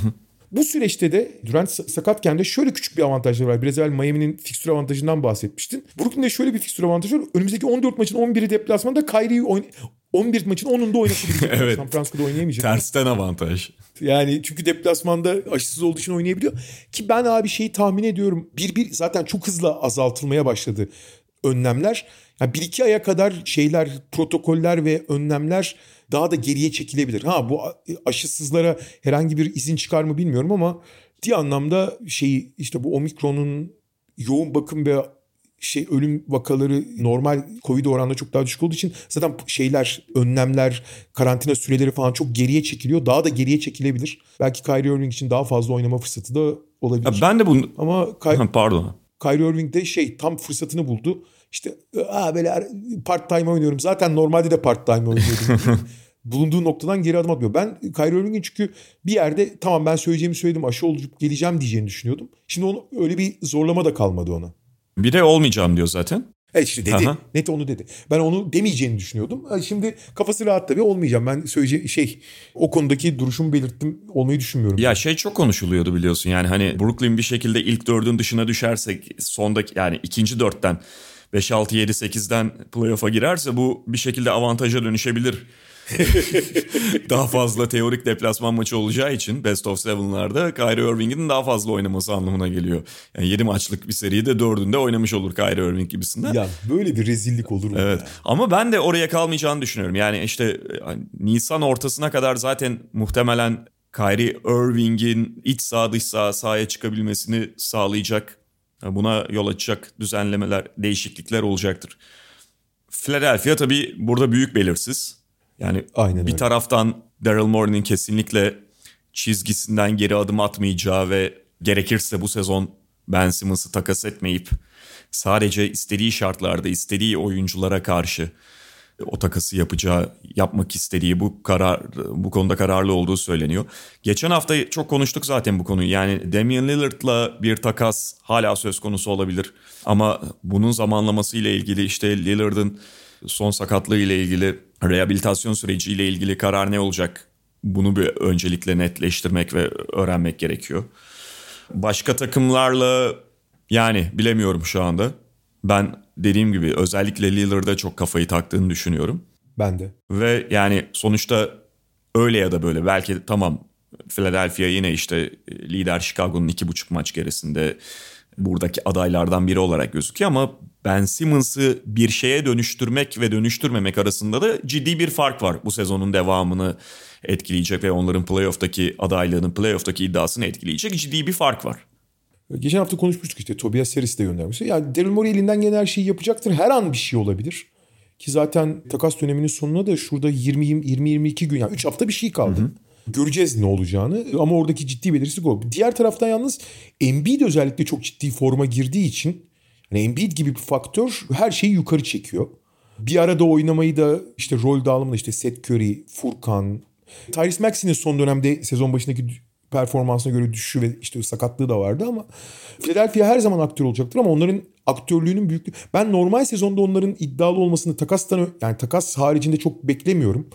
Bu süreçte de Durant sa- sakatken de şöyle küçük bir avantajları var. Biraz evvel Miami'nin fikstür avantajından bahsetmiştin. Brooklyn'de şöyle bir fikstür avantajı var. Önümüzdeki 14 maçın 11'i deplasmanda Kyrie'yi oyn 11 maçın 10'unda oynatabilecek. Evet. San Francisco'da oynayamayacak. Tersten avantaj. Yani çünkü deplasmanda aşısız olduğu için oynayabiliyor. Ki ben abi şeyi tahmin ediyorum. Bir bir zaten çok hızlı azaltılmaya başladı önlemler. Yani bir iki aya kadar şeyler, protokoller ve önlemler daha da geriye çekilebilir. Ha bu aşısızlara herhangi bir izin çıkar mı bilmiyorum ama ciddi anlamda şeyi işte bu omikronun yoğun bakım ve şey ölüm vakaları normal Covid oranında çok daha düşük olduğu için zaten şeyler, önlemler, karantina süreleri falan çok geriye çekiliyor. Daha da geriye çekilebilir. Belki Kyrie Irving için daha fazla oynama fırsatı da olabilir. Ya ben de bunu... Ama Ky- Pardon. Kyrie Irving de şey tam fırsatını buldu. İşte Aa, böyle part time oynuyorum. Zaten normalde de part time oynuyordum. Bulunduğu noktadan geri adım atmıyor. Ben Kyrie Irving'in çünkü bir yerde tamam ben söyleyeceğimi söyledim aşı olup geleceğim diyeceğini düşünüyordum. Şimdi onu öyle bir zorlama da kalmadı ona. Bir de olmayacağım diyor zaten. Evet işte dedi. Aha. Net onu dedi. Ben onu demeyeceğini düşünüyordum. Ha, Şimdi kafası rahat tabii olmayacağım. Ben söyleyeceğim şey o konudaki duruşumu belirttim olmayı düşünmüyorum. Ya şey çok konuşuluyordu biliyorsun yani hani Brooklyn bir şekilde ilk dördün dışına düşersek sondaki yani ikinci dörtten 5, 6, 7, 8'den playoff'a girerse bu bir şekilde avantaja dönüşebilir. daha fazla teorik deplasman maçı olacağı için Best of Seven'larda Kyrie Irving'in daha fazla oynaması anlamına geliyor. Yani 7 maçlık bir seride dördünde oynamış olur Kyrie Irving gibisinden. Ya böyle bir rezillik olur mu? Evet ya? ama ben de oraya kalmayacağını düşünüyorum. Yani işte hani Nisan ortasına kadar zaten muhtemelen Kyrie Irving'in iç saha dış saha sahaya çıkabilmesini sağlayacak. Buna yol açacak düzenlemeler, değişiklikler olacaktır. Philadelphia tabii burada büyük belirsiz. Yani Aynen bir öyle. taraftan Daryl Morey'nin kesinlikle çizgisinden geri adım atmayacağı ve gerekirse bu sezon Ben Simmons'ı takas etmeyip sadece istediği şartlarda istediği oyunculara karşı o takası yapacağı, yapmak istediği bu karar bu konuda kararlı olduğu söyleniyor. Geçen hafta çok konuştuk zaten bu konuyu. Yani Damian Lillard'la bir takas hala söz konusu olabilir. Ama bunun zamanlaması ile ilgili işte Lillard'ın son sakatlığı ile ilgili rehabilitasyon süreci ile ilgili karar ne olacak? Bunu bir öncelikle netleştirmek ve öğrenmek gerekiyor. Başka takımlarla yani bilemiyorum şu anda. Ben dediğim gibi özellikle Lillard'a çok kafayı taktığını düşünüyorum. Ben de. Ve yani sonuçta öyle ya da böyle belki tamam Philadelphia yine işte lider Chicago'nun iki buçuk maç gerisinde buradaki adaylardan biri olarak gözüküyor ama Ben Simmons'ı bir şeye dönüştürmek ve dönüştürmemek arasında da ciddi bir fark var. Bu sezonun devamını etkileyecek ve onların playoff'taki adaylığını, playoff'taki iddiasını etkileyecek ciddi bir fark var. Geçen hafta konuşmuştuk işte Tobias Harris de göndermiş. Yani Daryl Morey elinden gelen her şeyi yapacaktır. Her an bir şey olabilir. Ki zaten takas döneminin sonuna da şurada 20-22 gün yani 3 hafta bir şey kaldı. Göreceğiz ne olacağını ama oradaki ciddi belirsizlik o. Diğer taraftan yalnız Embiid özellikle çok ciddi forma girdiği için hani Embiid gibi bir faktör her şeyi yukarı çekiyor. Bir arada oynamayı da işte rol dağılımında işte Seth Curry, Furkan, Tyrese Maxey'nin son dönemde sezon başındaki performansına göre düşüşü ve işte sakatlığı da vardı ama Philadelphia her zaman aktör olacaktır ama onların aktörlüğünün büyüklüğü. Ben normal sezonda onların iddialı olmasını takastan yani takas haricinde çok beklemiyorum.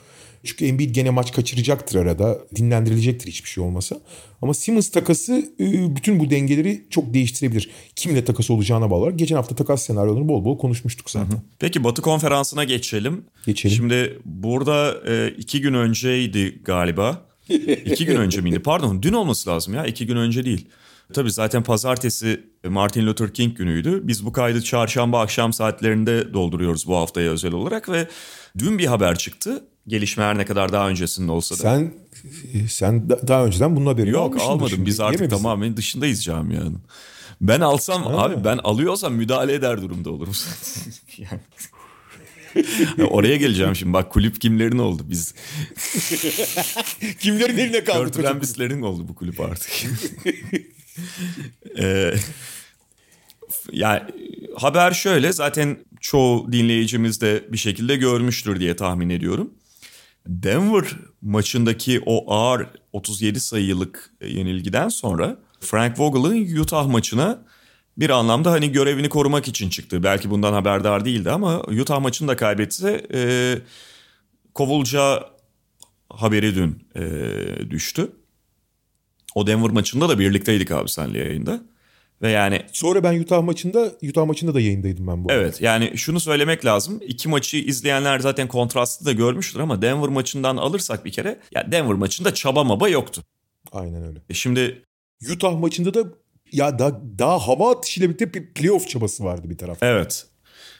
Çünkü Embiid gene maç kaçıracaktır arada. Dinlendirilecektir hiçbir şey olmasa. Ama Simmons takası e, bütün bu dengeleri çok değiştirebilir. Kimle takas olacağına bağlı olarak. Geçen hafta takas senaryolarını bol bol konuşmuştuk zaten. Peki Batı Konferansı'na geçelim. Geçelim. Şimdi burada e, iki gün önceydi galiba. iki gün önce miydi? Pardon dün olması lazım ya iki gün önce değil. Tabii zaten pazartesi Martin Luther King günüydü. Biz bu kaydı çarşamba akşam saatlerinde dolduruyoruz bu haftaya özel olarak ve dün bir haber çıktı. Gelişme her ne kadar daha öncesinde olsa da. Sen sen da- daha önceden bunun haberini Yok almadım. şimdi, Biz artık mi bizim? tamamen dışındayız camianın. Ben alsam Ha. abi ben alıyorsam müdahale eder durumda olurum. yani. Oraya geleceğim şimdi. Bak kulüp kimlerin oldu? Biz Kimlerin eline kaldı? Kurt Rambis'lerin oldu bu kulüp artık. Ee, yani haber şöyle zaten çoğu dinleyicimiz de bir şekilde görmüştür diye tahmin ediyorum. Denver maçındaki o ağır 37 sayılık yenilgiden sonra Frank Vogel'ın Utah maçına bir anlamda hani görevini korumak için çıktı. Belki bundan haberdar değildi ama Utah maçını da kaybetse e, kovulacağı haberi dün e, düştü. O Denver maçında da birlikteydik abi senle yayında. Ve yani Sonra ben Utah maçında Utah maçında da yayındaydım ben bu. arada. evet yani şunu söylemek lazım. İki maçı izleyenler zaten kontrastı da görmüştür ama Denver maçından alırsak bir kere ya Denver maçında çaba maba yoktu. Aynen öyle. E şimdi Utah maçında da ya daha, daha hava atışıyla birlikte bir playoff çabası vardı bir tarafta. Evet.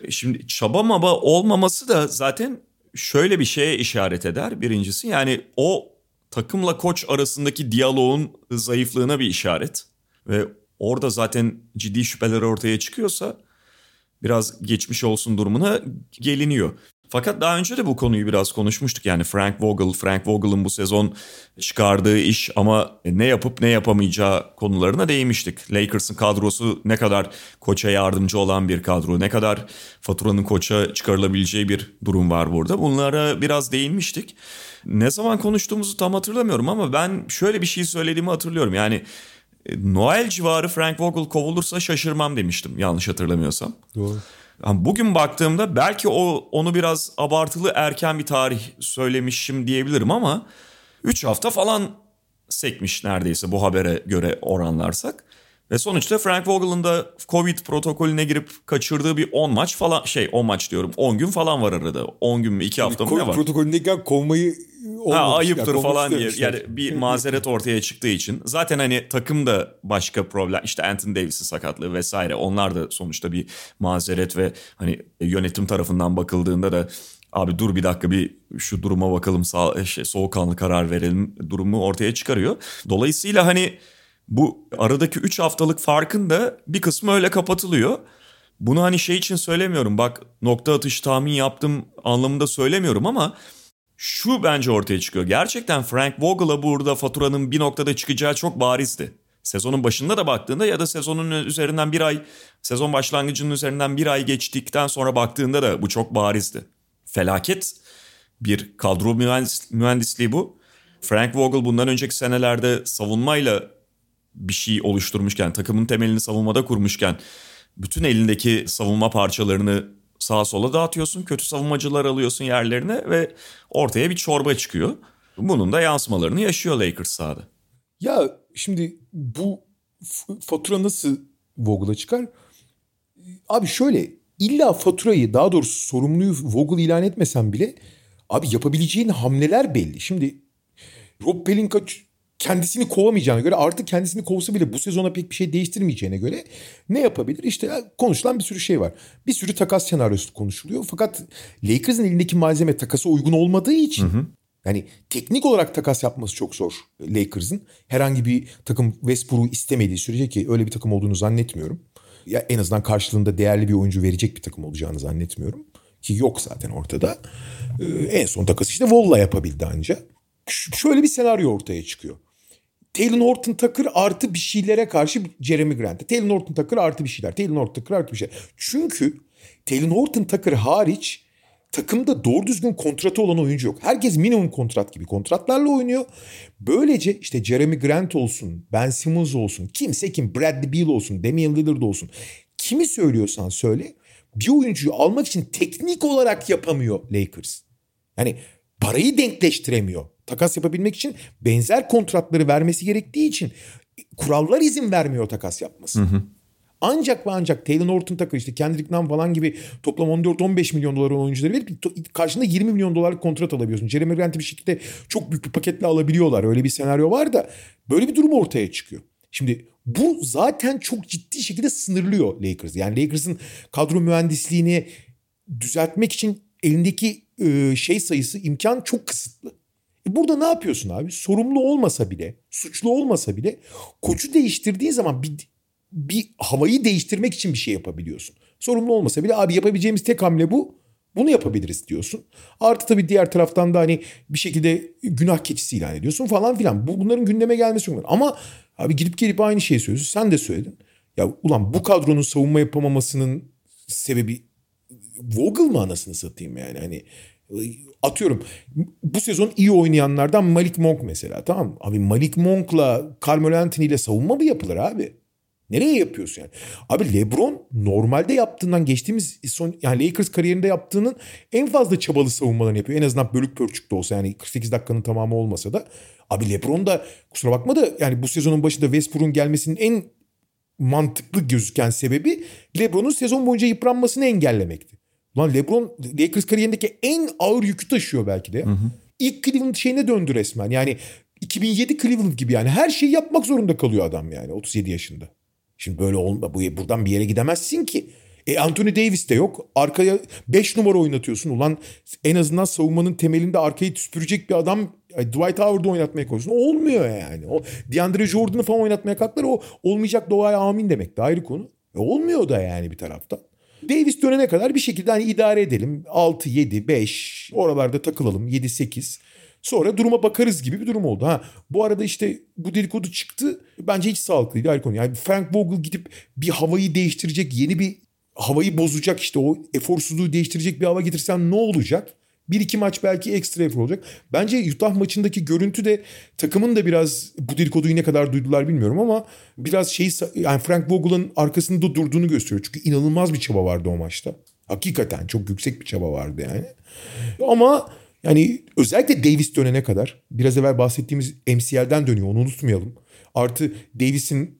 E Şimdi çaba maba olmaması da zaten şöyle bir şeye işaret eder. Birincisi yani o takımla koç arasındaki diyaloğun zayıflığına bir işaret. Ve orada zaten ciddi şüpheler ortaya çıkıyorsa biraz geçmiş olsun durumuna geliniyor. Fakat daha önce de bu konuyu biraz konuşmuştuk. Yani Frank Vogel, Frank Vogel'ın bu sezon çıkardığı iş ama ne yapıp ne yapamayacağı konularına değinmiştik. Lakers'ın kadrosu ne kadar koça yardımcı olan bir kadro, ne kadar faturanın koça çıkarılabileceği bir durum var burada. Bunlara biraz değinmiştik. Ne zaman konuştuğumuzu tam hatırlamıyorum ama ben şöyle bir şey söylediğimi hatırlıyorum. Yani Noel civarı Frank Vogel kovulursa şaşırmam demiştim yanlış hatırlamıyorsam. Doğru. Bugün baktığımda belki o onu biraz abartılı erken bir tarih söylemişim diyebilirim ama 3 hafta falan sekmiş neredeyse bu habere göre oranlarsak. Ve sonuçta Frank Vogel'ın da Covid protokolüne girip kaçırdığı bir 10 maç falan şey 10 maç diyorum 10 gün falan var arada. 10 gün mü 2 hafta mı ne var? Protokolündeyken kovmayı. Ha, ayıptır Yani falan diye yani bir mazeret ortaya çıktığı için. Zaten hani takım da başka problem işte Anthony Davis'in sakatlığı vesaire onlar da sonuçta bir mazeret ve hani yönetim tarafından bakıldığında da abi dur bir dakika bir şu duruma bakalım sağ, şey, soğukkanlı karar verelim durumu ortaya çıkarıyor. Dolayısıyla hani bu aradaki 3 haftalık farkın da bir kısmı öyle kapatılıyor. Bunu hani şey için söylemiyorum bak nokta atış tahmin yaptım anlamında söylemiyorum ama şu bence ortaya çıkıyor. Gerçekten Frank Vogel'a burada faturanın bir noktada çıkacağı çok barizdi. Sezonun başında da baktığında ya da sezonun üzerinden bir ay, sezon başlangıcının üzerinden bir ay geçtikten sonra baktığında da bu çok barizdi. Felaket bir kadro mühendis- mühendisliği bu. Frank Vogel bundan önceki senelerde savunmayla bir şey oluşturmuşken, takımın temelini savunmada kurmuşken bütün elindeki savunma parçalarını sağa sola dağıtıyorsun. Kötü savunmacılar alıyorsun yerlerine ve ortaya bir çorba çıkıyor. Bunun da yansımalarını yaşıyor Lakers sahada. Ya şimdi bu fatura nasıl Vogel'a çıkar? Abi şöyle illa faturayı daha doğrusu sorumluyu Vogel ilan etmesen bile abi yapabileceğin hamleler belli. Şimdi Rob Pelinka kendisini kovamayacağına göre artık kendisini kovsa bile bu sezona pek bir şey değiştirmeyeceğine göre ne yapabilir? İşte konuşulan bir sürü şey var. Bir sürü takas senaryosu konuşuluyor. Fakat Lakers'ın elindeki malzeme takasa uygun olmadığı için yani teknik olarak takas yapması çok zor Lakers'ın. Herhangi bir takım Westbrook'u istemediği sürece ki öyle bir takım olduğunu zannetmiyorum. Ya en azından karşılığında değerli bir oyuncu verecek bir takım olacağını zannetmiyorum. Ki yok zaten ortada. Ee, en son takası işte Volla yapabildi anca. Ş- şöyle bir senaryo ortaya çıkıyor. Taylor Horton Tucker artı bir şeylere karşı Jeremy Grant. Taylor Horton Tucker artı bir şeyler. Taylor Horton Tucker artı bir şeyler. Çünkü Taylor Horton Tucker hariç takımda doğru düzgün kontratı olan oyuncu yok. Herkes minimum kontrat gibi kontratlarla oynuyor. Böylece işte Jeremy Grant olsun, Ben Simmons olsun, kimse kim, Bradley Beal olsun, Damian Lillard olsun. Kimi söylüyorsan söyle bir oyuncuyu almak için teknik olarak yapamıyor Lakers. Yani parayı denkleştiremiyor. Takas yapabilmek için benzer kontratları vermesi gerektiği için kurallar izin vermiyor takas yapması. Ancak ve ancak Taylor Horton Tucker işte Kendrick Nunn falan gibi toplam 14-15 milyon dolar oyuncuları verip karşında 20 milyon dolarlık kontrat alabiliyorsun. Jeremy Grant'i bir şekilde çok büyük bir paketle alabiliyorlar. Öyle bir senaryo var da böyle bir durum ortaya çıkıyor. Şimdi bu zaten çok ciddi şekilde sınırlıyor Lakers. Yani Lakers'ın kadro mühendisliğini düzeltmek için elindeki e, şey sayısı imkan çok kısıtlı. E burada ne yapıyorsun abi? Sorumlu olmasa bile, suçlu olmasa bile koçu değiştirdiğin zaman bir bir havayı değiştirmek için bir şey yapabiliyorsun. Sorumlu olmasa bile abi yapabileceğimiz tek hamle bu. Bunu yapabiliriz diyorsun. Artı tabii diğer taraftan da hani bir şekilde günah keçisi ilan ediyorsun falan filan. Bu, bunların gündeme gelmesi önemli. Ama abi gidip gelip aynı şeyi söylüyorsun. Sen de söyledin. Ya ulan bu kadronun savunma yapamamasının sebebi Vogel mı anasını satayım yani hani atıyorum bu sezon iyi oynayanlardan Malik Monk mesela tamam mı? Abi Malik Monk'la Carmelo Anthony ile savunma mı yapılır abi? Nereye yapıyorsun yani? Abi LeBron normalde yaptığından geçtiğimiz son yani Lakers kariyerinde yaptığının en fazla çabalı savunmalarını yapıyor. En azından bölük pörçük de olsa yani 48 dakikanın tamamı olmasa da. Abi LeBron da kusura bakma da yani bu sezonun başında Westbrook'un gelmesinin en mantıklı gözüken sebebi LeBron'un sezon boyunca yıpranmasını engellemekti. Lan LeBron Lakers kariyerindeki en ağır yükü taşıyor belki de. ya. İlk Cleveland şeyine döndü resmen. Yani 2007 Cleveland gibi yani her şeyi yapmak zorunda kalıyor adam yani 37 yaşında. Şimdi böyle olma bu buradan bir yere gidemezsin ki. E Anthony Davis de yok. Arkaya 5 numara oynatıyorsun. Ulan en azından savunmanın temelinde arkayı süpürecek bir adam ay, Dwight Howard'ı oynatmaya koyuyorsun. Olmuyor yani. O DeAndre Jordan'ı falan oynatmaya kalktılar. O olmayacak doğaya amin demek de ayrı konu. E olmuyor da yani bir taraftan. Davis dönene kadar bir şekilde hani idare edelim. 6, 7, 5 oralarda takılalım. 7, 8. Sonra duruma bakarız gibi bir durum oldu. Ha bu arada işte bu dedikodu çıktı. Bence hiç sağlıklıydı ayrı konu. Yani Frank Vogel gidip bir havayı değiştirecek, yeni bir havayı bozacak işte o eforsuzluğu değiştirecek bir hava getirsen ne olacak? Bir iki maç belki ekstra efor olacak. Bence Utah maçındaki görüntü de takımın da biraz bu dedikoduyu ne kadar duydular bilmiyorum ama biraz şey yani Frank Vogel'ın arkasında durduğunu gösteriyor. Çünkü inanılmaz bir çaba vardı o maçta. Hakikaten çok yüksek bir çaba vardı yani. Ama yani özellikle Davis dönene kadar biraz evvel bahsettiğimiz MCL'den dönüyor onu unutmayalım. Artı Davis'in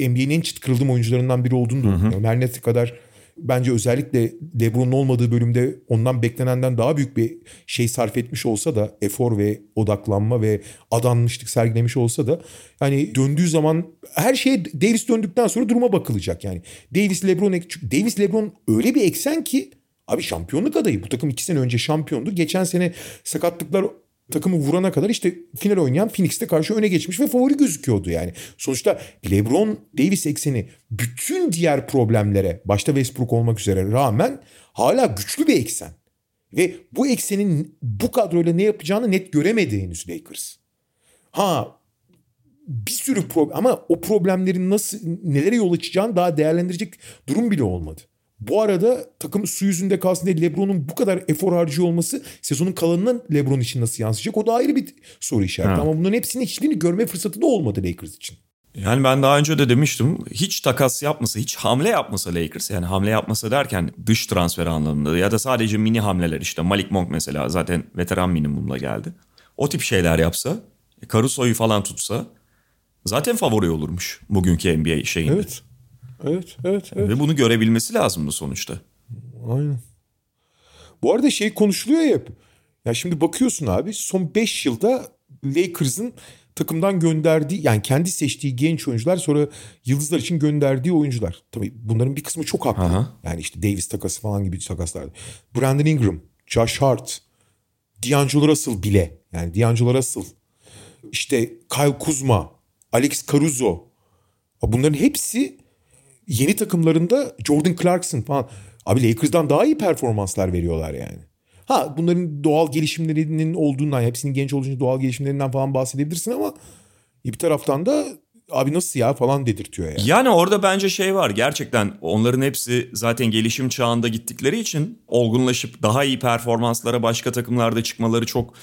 NBA'nin en çıt kırıldığım oyuncularından biri olduğunu da unutmayalım. Her ne kadar bence özellikle LeBron'un olmadığı bölümde ondan beklenenden daha büyük bir şey sarf etmiş olsa da efor ve odaklanma ve adanmışlık sergilemiş olsa da yani döndüğü zaman her şey Davis döndükten sonra duruma bakılacak yani. Davis LeBron Davis LeBron öyle bir eksen ki abi şampiyonluk adayı. Bu takım iki sene önce şampiyondu. Geçen sene sakatlıklar takımı vurana kadar işte final oynayan Phoenix'te karşı öne geçmiş ve favori gözüküyordu yani. Sonuçta LeBron Davis ekseni bütün diğer problemlere başta Westbrook olmak üzere rağmen hala güçlü bir eksen. Ve bu eksenin bu kadroyla ne yapacağını net göremedi henüz Lakers. Ha bir sürü problem ama o problemlerin nasıl nelere yol açacağını daha değerlendirecek durum bile olmadı. Bu arada takım su yüzünde kalsın diye Lebron'un bu kadar efor harcıyor olması sezonun kalanından Lebron için nasıl yansıyacak o da ayrı bir soru işareti. Ha. Ama bunların hepsini hiçbirini görme fırsatı da olmadı Lakers için. Yani ben daha önce de demiştim hiç takas yapmasa hiç hamle yapmasa Lakers yani hamle yapmasa derken dış transfer anlamında ya da sadece mini hamleler işte Malik Monk mesela zaten veteran minimumla geldi. O tip şeyler yapsa Caruso'yu falan tutsa zaten favori olurmuş bugünkü NBA şeyinde. Evet. Evet, evet, evet. Ve bunu görebilmesi lazımdı sonuçta. Aynen. Bu arada şey konuşuluyor ya hep. Ya şimdi bakıyorsun abi son 5 yılda Lakers'ın takımdan gönderdiği yani kendi seçtiği genç oyuncular sonra yıldızlar için gönderdiği oyuncular. Tabii bunların bir kısmı çok haklı. Aha. Yani işte Davis takası falan gibi takaslar. Brandon Ingram, Josh Hart, D'Angelo Russell bile. Yani D'Angelo Russell. İşte Kyle Kuzma, Alex Caruso. Bunların hepsi yeni takımlarında Jordan Clarkson falan. Abi Lakers'dan daha iyi performanslar veriyorlar yani. Ha bunların doğal gelişimlerinin olduğundan, hepsinin genç olduğu doğal gelişimlerinden falan bahsedebilirsin ama bir taraftan da abi nasıl ya falan dedirtiyor yani. Yani orada bence şey var gerçekten onların hepsi zaten gelişim çağında gittikleri için olgunlaşıp daha iyi performanslara başka takımlarda çıkmaları çok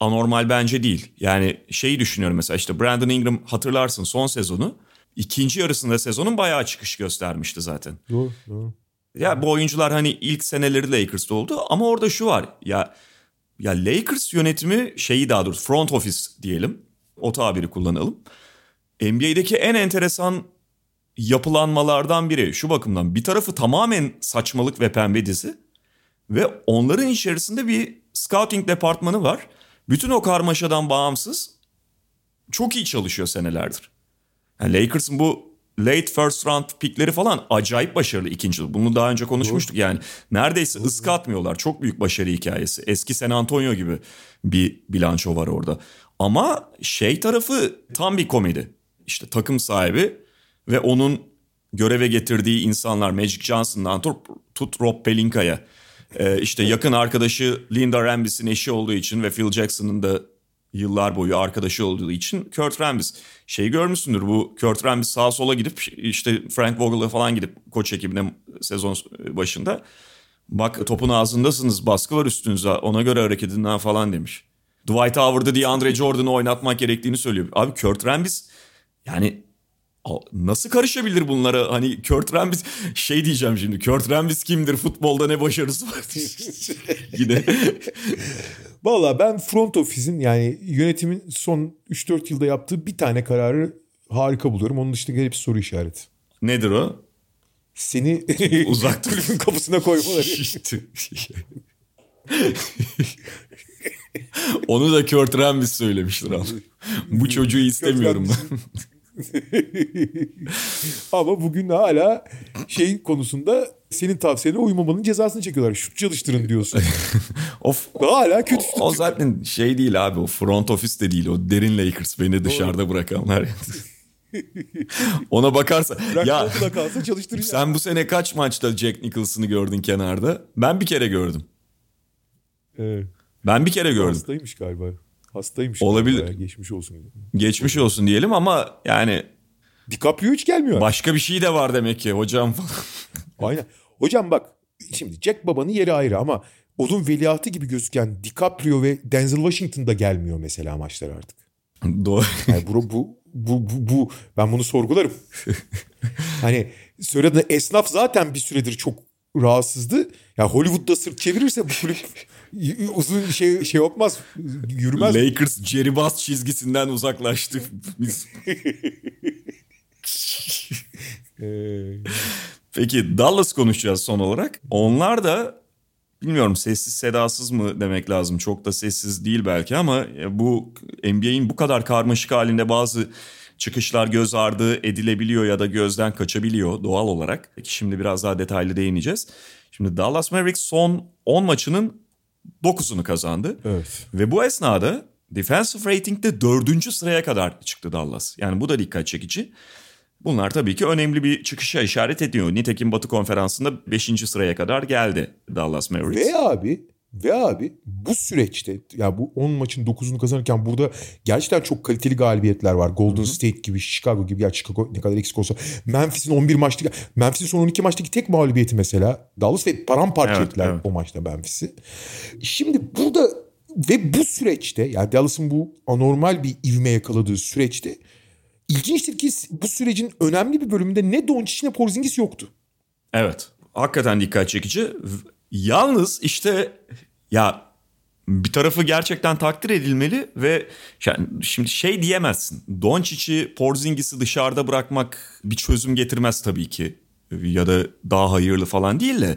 anormal bence değil. Yani şeyi düşünüyorum mesela işte Brandon Ingram hatırlarsın son sezonu ikinci yarısında sezonun bayağı çıkış göstermişti zaten. Doğru, doğru. Ya bu oyuncular hani ilk seneleri Lakers'ta oldu ama orada şu var. Ya ya Lakers yönetimi şeyi daha doğrusu front office diyelim. O tabiri kullanalım. NBA'deki en enteresan yapılanmalardan biri şu bakımdan bir tarafı tamamen saçmalık ve pembe dizi ve onların içerisinde bir scouting departmanı var. Bütün o karmaşadan bağımsız çok iyi çalışıyor senelerdir. Yani Lakers'ın bu late first round pickleri falan acayip başarılı ikinci yıl. Bunu daha önce konuşmuştuk yani. Neredeyse ıska atmıyorlar. Çok büyük başarı hikayesi. Eski San Antonio gibi bir bilanço var orada. Ama şey tarafı tam bir komedi. İşte takım sahibi ve onun göreve getirdiği insanlar Magic Johnson'dan tut, tut Rob Pelinka'ya. Ee, işte yakın arkadaşı Linda Rambis'in eşi olduğu için ve Phil Jackson'ın da yıllar boyu arkadaşı olduğu için Kurt Rambis. Şeyi görmüşsündür bu Kurt Rambis sağa sola gidip işte Frank Vogel'a falan gidip koç ekibine sezon başında bak topun ağzındasınız baskı var üstünüze ona göre hareket edin falan demiş. Dwight Howard'ı diye Andre Jordan'ı oynatmak gerektiğini söylüyor. Abi Kurt Rambis yani nasıl karışabilir bunlara? Hani Kurt Rambis şey diyeceğim şimdi. Kurt Rambis kimdir? Futbolda ne başarısı var? Yine. Valla ben front office'in yani yönetimin son 3-4 yılda yaptığı bir tane kararı harika buluyorum. Onun dışında hep soru işareti. Nedir o? Seni uzak kulübün kapısına koymaları. Onu da Kurt Rambis söylemiştir abi. Bu çocuğu istemiyorum ben. Ama bugün hala şey konusunda senin tavsiyene uymamanın cezasını çekiyorlar. Şut çalıştırın diyorsun. of, hala kötü. O, o zaten şey değil abi o front office de değil o derin Lakers beni dışarıda bırakanlar. Ona bakarsa ya kalsa sen bu sene kaç maçta Jack Nicholson'ı gördün kenarda? Ben bir kere gördüm. Evet. Ben bir kere gördüm. Hastaymış galiba. Hastaymış. Olabilir. Geçmiş olsun. Geçmiş olsun diyelim ama yani DiCaprio hiç gelmiyor. Başka bir şey de var demek ki hocam Aynen. Hocam bak şimdi Jack Baba'nın yeri ayrı ama onun veliahtı gibi gözüken DiCaprio ve Denzel Washington da gelmiyor mesela maçlara artık. Doğru. Yani bu, bu, bu, bu, bu ben bunu sorgularım. hani söyledi esnaf zaten bir süredir çok rahatsızdı. Ya Hollywood'da sırt çevirirse bu kulüp uzun şey şey olmaz. Yürümez. Lakers Jerry Buss çizgisinden uzaklaştı. Biz Peki Dallas konuşacağız son olarak. Onlar da bilmiyorum sessiz sedasız mı demek lazım. Çok da sessiz değil belki ama bu NBA'in bu kadar karmaşık halinde bazı çıkışlar göz ardı edilebiliyor ya da gözden kaçabiliyor doğal olarak. Peki şimdi biraz daha detaylı değineceğiz. Şimdi Dallas Mavericks son 10 maçının 9'unu kazandı. evet. Ve bu esnada defensive rating'de 4. sıraya kadar çıktı Dallas. Yani bu da dikkat çekici. Bunlar tabii ki önemli bir çıkışa işaret ediyor. Nitekim Batı Konferansı'nda 5. sıraya kadar geldi Dallas Mavericks. Ve abi ve abi bu süreçte ya bu 10 maçın 9'unu kazanırken burada gerçekten çok kaliteli galibiyetler var. Golden State gibi, Chicago gibi. Ya Chicago ne kadar eksik olsa. Memphis'in 11 maçtaki Memphis'in son 12 maçtaki tek mağlubiyeti mesela. Dallas ve paramparça Evet, ettiler evet. o maçta Memphis'i. Şimdi burada ve bu süreçte yani Dallas'ın bu anormal bir ivme yakaladığı süreçte ilginçtir ki bu sürecin önemli bir bölümünde ne Doncic ne Porzingis yoktu. Evet. Hakikaten dikkat çekici. Yalnız işte ya bir tarafı gerçekten takdir edilmeli ve yani şimdi şey diyemezsin. Doncic'i, Porzingis'i dışarıda bırakmak bir çözüm getirmez tabii ki. Ya da daha hayırlı falan değil de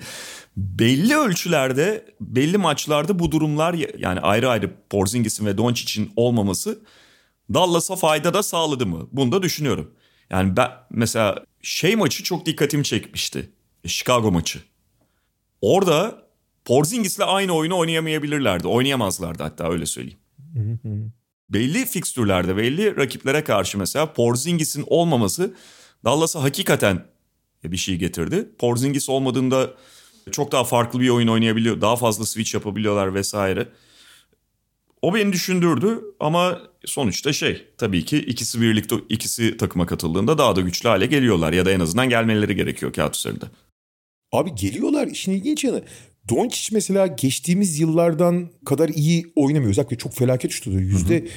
belli ölçülerde, belli maçlarda bu durumlar yani ayrı ayrı Porzingis'in ve Doncic'in olmaması Dallas'a fayda da sağladı mı? Bunu da düşünüyorum. Yani ben mesela şey maçı çok dikkatimi çekmişti. Chicago maçı. Orada Porzingis'le aynı oyunu oynayamayabilirlerdi. Oynayamazlardı hatta öyle söyleyeyim. belli fikstürlerde, belli rakiplere karşı mesela Porzingis'in olmaması Dallas'a hakikaten bir şey getirdi. Porzingis olmadığında çok daha farklı bir oyun oynayabiliyor. Daha fazla switch yapabiliyorlar vesaire. O beni düşündürdü ama sonuçta şey tabii ki ikisi birlikte ikisi takıma katıldığında daha da güçlü hale geliyorlar ya da en azından gelmeleri gerekiyor kağıt üzerinde. Abi geliyorlar işin ilginç yanı. Doncic mesela geçtiğimiz yıllardan kadar iyi oynamıyor. Özellikle çok felaket şut atıyor. Yüzde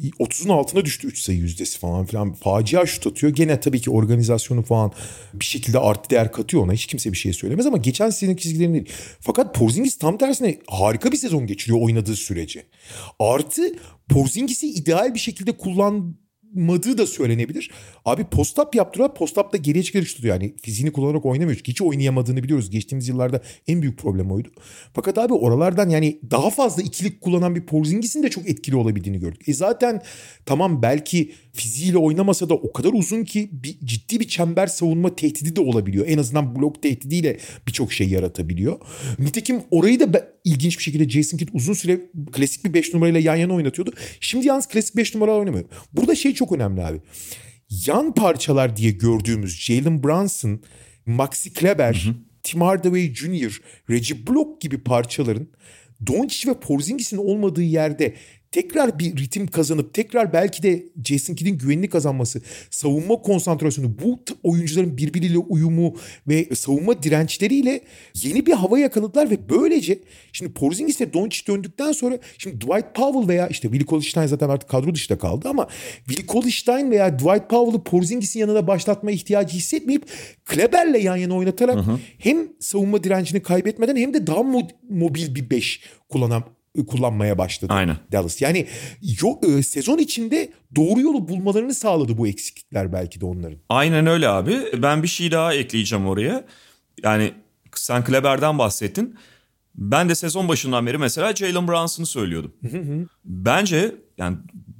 30'un altına düştü 3 sayı yüzdesi falan filan. Facia şut atıyor. Gene tabii ki organizasyonu falan bir şekilde artı değer katıyor ona. Hiç kimse bir şey söylemez ama geçen senenin çizgilerini değil. Fakat Porzingis tam tersine harika bir sezon geçiriyor oynadığı sürece. Artı Porzingis'i ideal bir şekilde kullan madığı da söylenebilir. Abi post-up yaptırıyor. Post-up da geriye çıkarış tutuyor. Yani fiziğini kullanarak oynamıyor. Hiç oynayamadığını biliyoruz. Geçtiğimiz yıllarda en büyük problem oydu. Fakat abi oralardan yani daha fazla ikilik kullanan bir Porzingis'in de çok etkili olabildiğini gördük. E zaten tamam belki fiziğiyle oynamasa da o kadar uzun ki bir, ciddi bir çember savunma tehdidi de olabiliyor. En azından blok tehdidiyle birçok şey yaratabiliyor. Nitekim orayı da ilginç bir şekilde Jason Kidd uzun süre klasik bir 5 numarayla yan yana oynatıyordu. Şimdi yalnız klasik 5 numara oynamıyor. Burada şey çok önemli abi. Yan parçalar diye gördüğümüz Jalen Brunson, Maxi Kleber, Tim Hardaway Jr., Reggie Block gibi parçaların Doncic ve Porzingis'in olmadığı yerde tekrar bir ritim kazanıp tekrar belki de Jason Kidd'in güvenini kazanması, savunma konsantrasyonu, bu oyuncuların birbiriyle uyumu ve savunma dirençleriyle yeni bir hava yakaladılar ve böylece şimdi Porzingis ve Doncic döndükten sonra şimdi Dwight Powell veya işte Willie Cauley-Stein zaten artık kadro dışında kaldı ama Willie Cauley-Stein veya Dwight Powell'ı Porzingis'in yanına başlatma ihtiyacı hissetmeyip Kleber'le yan yana oynatarak hem savunma direncini kaybetmeden hem de daha mo- mobil bir 5 kullanan kullanmaya başladı. Aynen. Dallas. Yani yo, e, sezon içinde doğru yolu bulmalarını sağladı bu eksiklikler belki de onların. Aynen öyle abi. Ben bir şey daha ekleyeceğim oraya. Yani sen Kleber'den bahsettin. Ben de sezon başından beri mesela Jalen Brunson'ı söylüyordum. Bence yani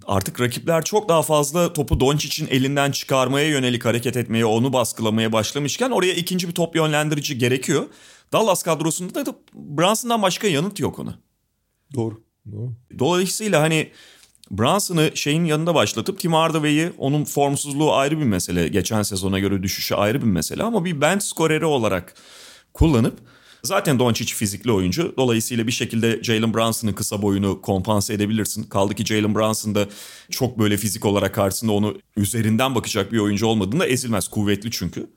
artık rakipler çok daha fazla topu Doncic'in elinden çıkarmaya yönelik hareket etmeye, onu baskılamaya başlamışken oraya ikinci bir top yönlendirici gerekiyor. Dallas kadrosunda da Brunson'dan başka yanıt yok ona. Doğru. Doğru. Dolayısıyla hani Brunson'ı şeyin yanında başlatıp Tim Hardaway'i onun formsuzluğu ayrı bir mesele. Geçen sezona göre düşüşü ayrı bir mesele ama bir bench skoreri olarak kullanıp zaten Doncic fizikli oyuncu. Dolayısıyla bir şekilde Jalen Brunson'ın kısa boyunu kompanse edebilirsin. Kaldı ki Jalen Brunson da çok böyle fizik olarak karşısında onu üzerinden bakacak bir oyuncu olmadığında ezilmez. Kuvvetli çünkü.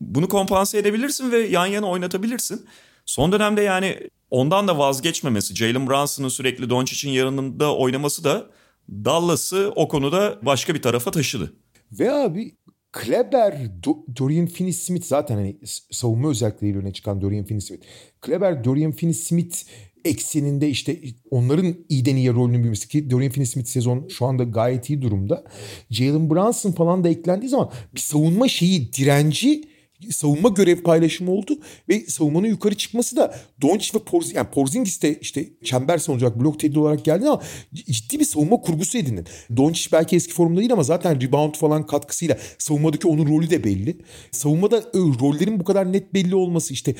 Bunu kompanse edebilirsin ve yan yana oynatabilirsin. Son dönemde yani ondan da vazgeçmemesi, Jalen Brunson'ın sürekli Doncic'in yanında oynaması da Dallas'ı o konuda başka bir tarafa taşıdı. Ve abi Kleber, Do- Dorian Finney-Smith zaten hani savunma özellikleriyle öne çıkan Dorian Finney-Smith. Kleber, Dorian Finney-Smith ekseninde işte onların iyiden iyiye rolünün büyümesi ki Dorian Finney-Smith sezon şu anda gayet iyi durumda. Jalen Brunson falan da eklendiği zaman bir savunma şeyi direnci savunma görev paylaşımı oldu ve savunmanın yukarı çıkması da Doncic ve Porzingis yani Porzingis de işte çember savunucu blok tehdit olarak geldi ama ciddi bir savunma kurgusu edindin. Doncic belki eski formda değil ama zaten rebound falan katkısıyla savunmadaki onun rolü de belli. Savunmada rollerin bu kadar net belli olması işte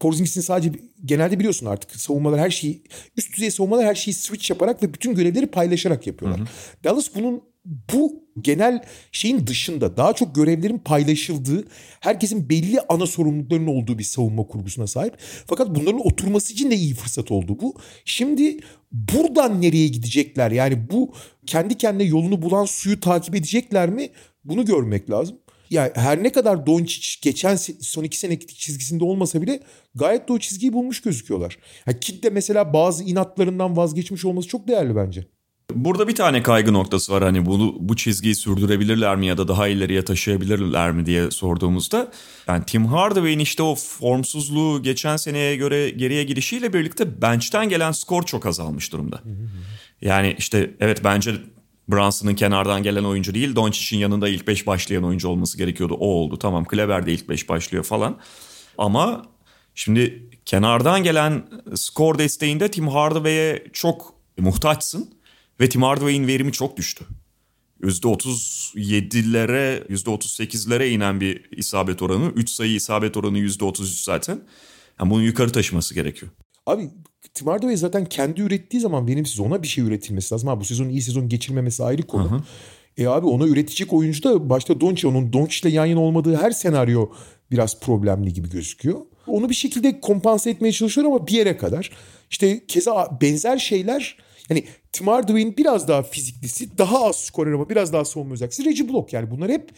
Porzingis'in sadece genelde biliyorsun artık savunmalar her şeyi üst düzey savunmalar her şeyi switch yaparak ve bütün görevleri paylaşarak yapıyorlar. Hı hı. Dallas bunun bu genel şeyin dışında daha çok görevlerin paylaşıldığı, herkesin belli ana sorumluluklarının olduğu bir savunma kurgusuna sahip. Fakat bunların oturması için de iyi fırsat oldu bu. Şimdi buradan nereye gidecekler? Yani bu kendi kendine yolunu bulan suyu takip edecekler mi? Bunu görmek lazım. Yani her ne kadar Doncic geçen son iki seneki çizgisinde olmasa bile gayet de o çizgiyi bulmuş gözüküyorlar. Yani Kid de mesela bazı inatlarından vazgeçmiş olması çok değerli bence. Burada bir tane kaygı noktası var hani bunu bu çizgiyi sürdürebilirler mi ya da daha ileriye taşıyabilirler mi diye sorduğumuzda yani Tim Hardaway'in işte o formsuzluğu geçen seneye göre geriye gidişiyle birlikte bench'ten gelen skor çok azalmış durumda. Yani işte evet bence Brunson'ın kenardan gelen oyuncu değil Doncic'in yanında ilk 5 başlayan oyuncu olması gerekiyordu. O oldu tamam Kleber de ilk 5 başlıyor falan. Ama şimdi kenardan gelen skor desteğinde Tim Hardaway'e çok muhtaçsın. Ve Tim Hardaway'in verimi çok düştü. %37'lere, %38'lere inen bir isabet oranı. 3 sayı isabet oranı %33 zaten. Yani bunu yukarı taşıması gerekiyor. Abi Tim Hardaway zaten kendi ürettiği zaman benim siz ona bir şey üretilmesi lazım. Ha, bu sezon iyi sezon geçirmemesi ayrı konu. Hı hı. E abi ona üretecek oyuncu da başta Doncic. Onun Doncic ile yan yana olmadığı her senaryo biraz problemli gibi gözüküyor. Onu bir şekilde kompanse etmeye çalışıyor ama bir yere kadar. İşte keza benzer şeyler Hani Tim Hardaway'in biraz daha fiziklisi, daha az skorer ama biraz daha savunma özelliği. Reggie Block yani bunlar hep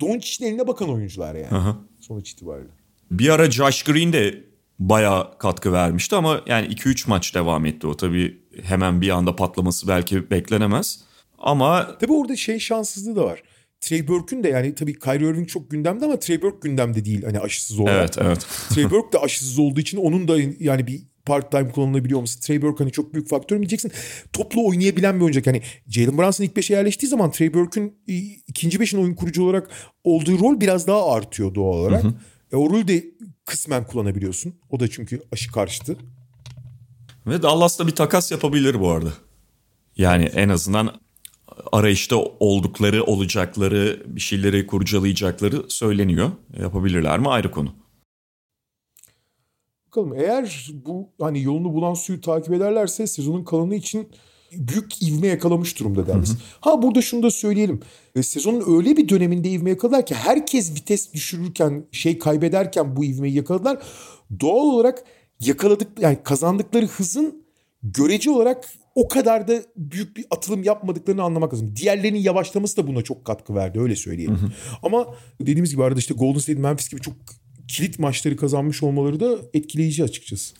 Doncic'in eline bakan oyuncular yani. Aha. Sonuç itibariyle. Bir ara Josh Green de bayağı katkı vermişti ama yani 2-3 maç devam etti o tabii hemen bir anda patlaması belki beklenemez. Ama tabii orada şey şanssızlığı da var. Trey Burke'ün de yani tabii Kyrie Irving çok gündemde ama Trey Burke gündemde değil hani aşısız olarak. Evet evet. Trey Burke de aşısız olduğu için onun da yani bir part time kullanılabiliyor olması. Trey Burke hani çok büyük faktör mü diyeceksin. Toplu oynayabilen bir oyuncak. Hani Jalen Brunson ilk beşe yerleştiği zaman Trey Burke'ün ikinci beşin oyun kurucu olarak olduğu rol biraz daha artıyor doğal olarak. Hı hı. E, o rolü de kısmen kullanabiliyorsun. O da çünkü aşı karşıtı. Ve Dallas'ta bir takas yapabilir bu arada. Yani en azından arayışta oldukları, olacakları, bir şeyleri kurcalayacakları söyleniyor. Yapabilirler mi ayrı konu. Bakalım eğer bu hani yolunu bulan suyu takip ederlerse sezonun kalanı için büyük ivme yakalamış durumda deriz. Ha burada şunu da söyleyelim. E, sezonun öyle bir döneminde ivme yakaladılar ki herkes vites düşürürken şey kaybederken bu ivmeyi yakaladılar. Doğal olarak yakaladık yani kazandıkları hızın görece olarak o kadar da büyük bir atılım yapmadıklarını anlamak lazım. Diğerlerinin yavaşlaması da buna çok katkı verdi öyle söyleyelim. Hı hı. Ama dediğimiz gibi arada işte Golden State Memphis gibi çok kilit maçları kazanmış olmaları da etkileyici açıkçası.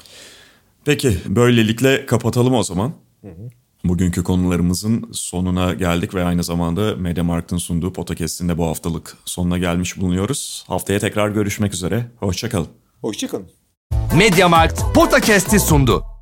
Peki böylelikle kapatalım o zaman. Hı hı. Bugünkü konularımızın sonuna geldik ve aynı zamanda Mediamarkt'ın sunduğu podcast'in de bu haftalık sonuna gelmiş bulunuyoruz. Haftaya tekrar görüşmek üzere. Hoşçakalın. Hoşçakalın. Mediamarkt Podcast'i sundu.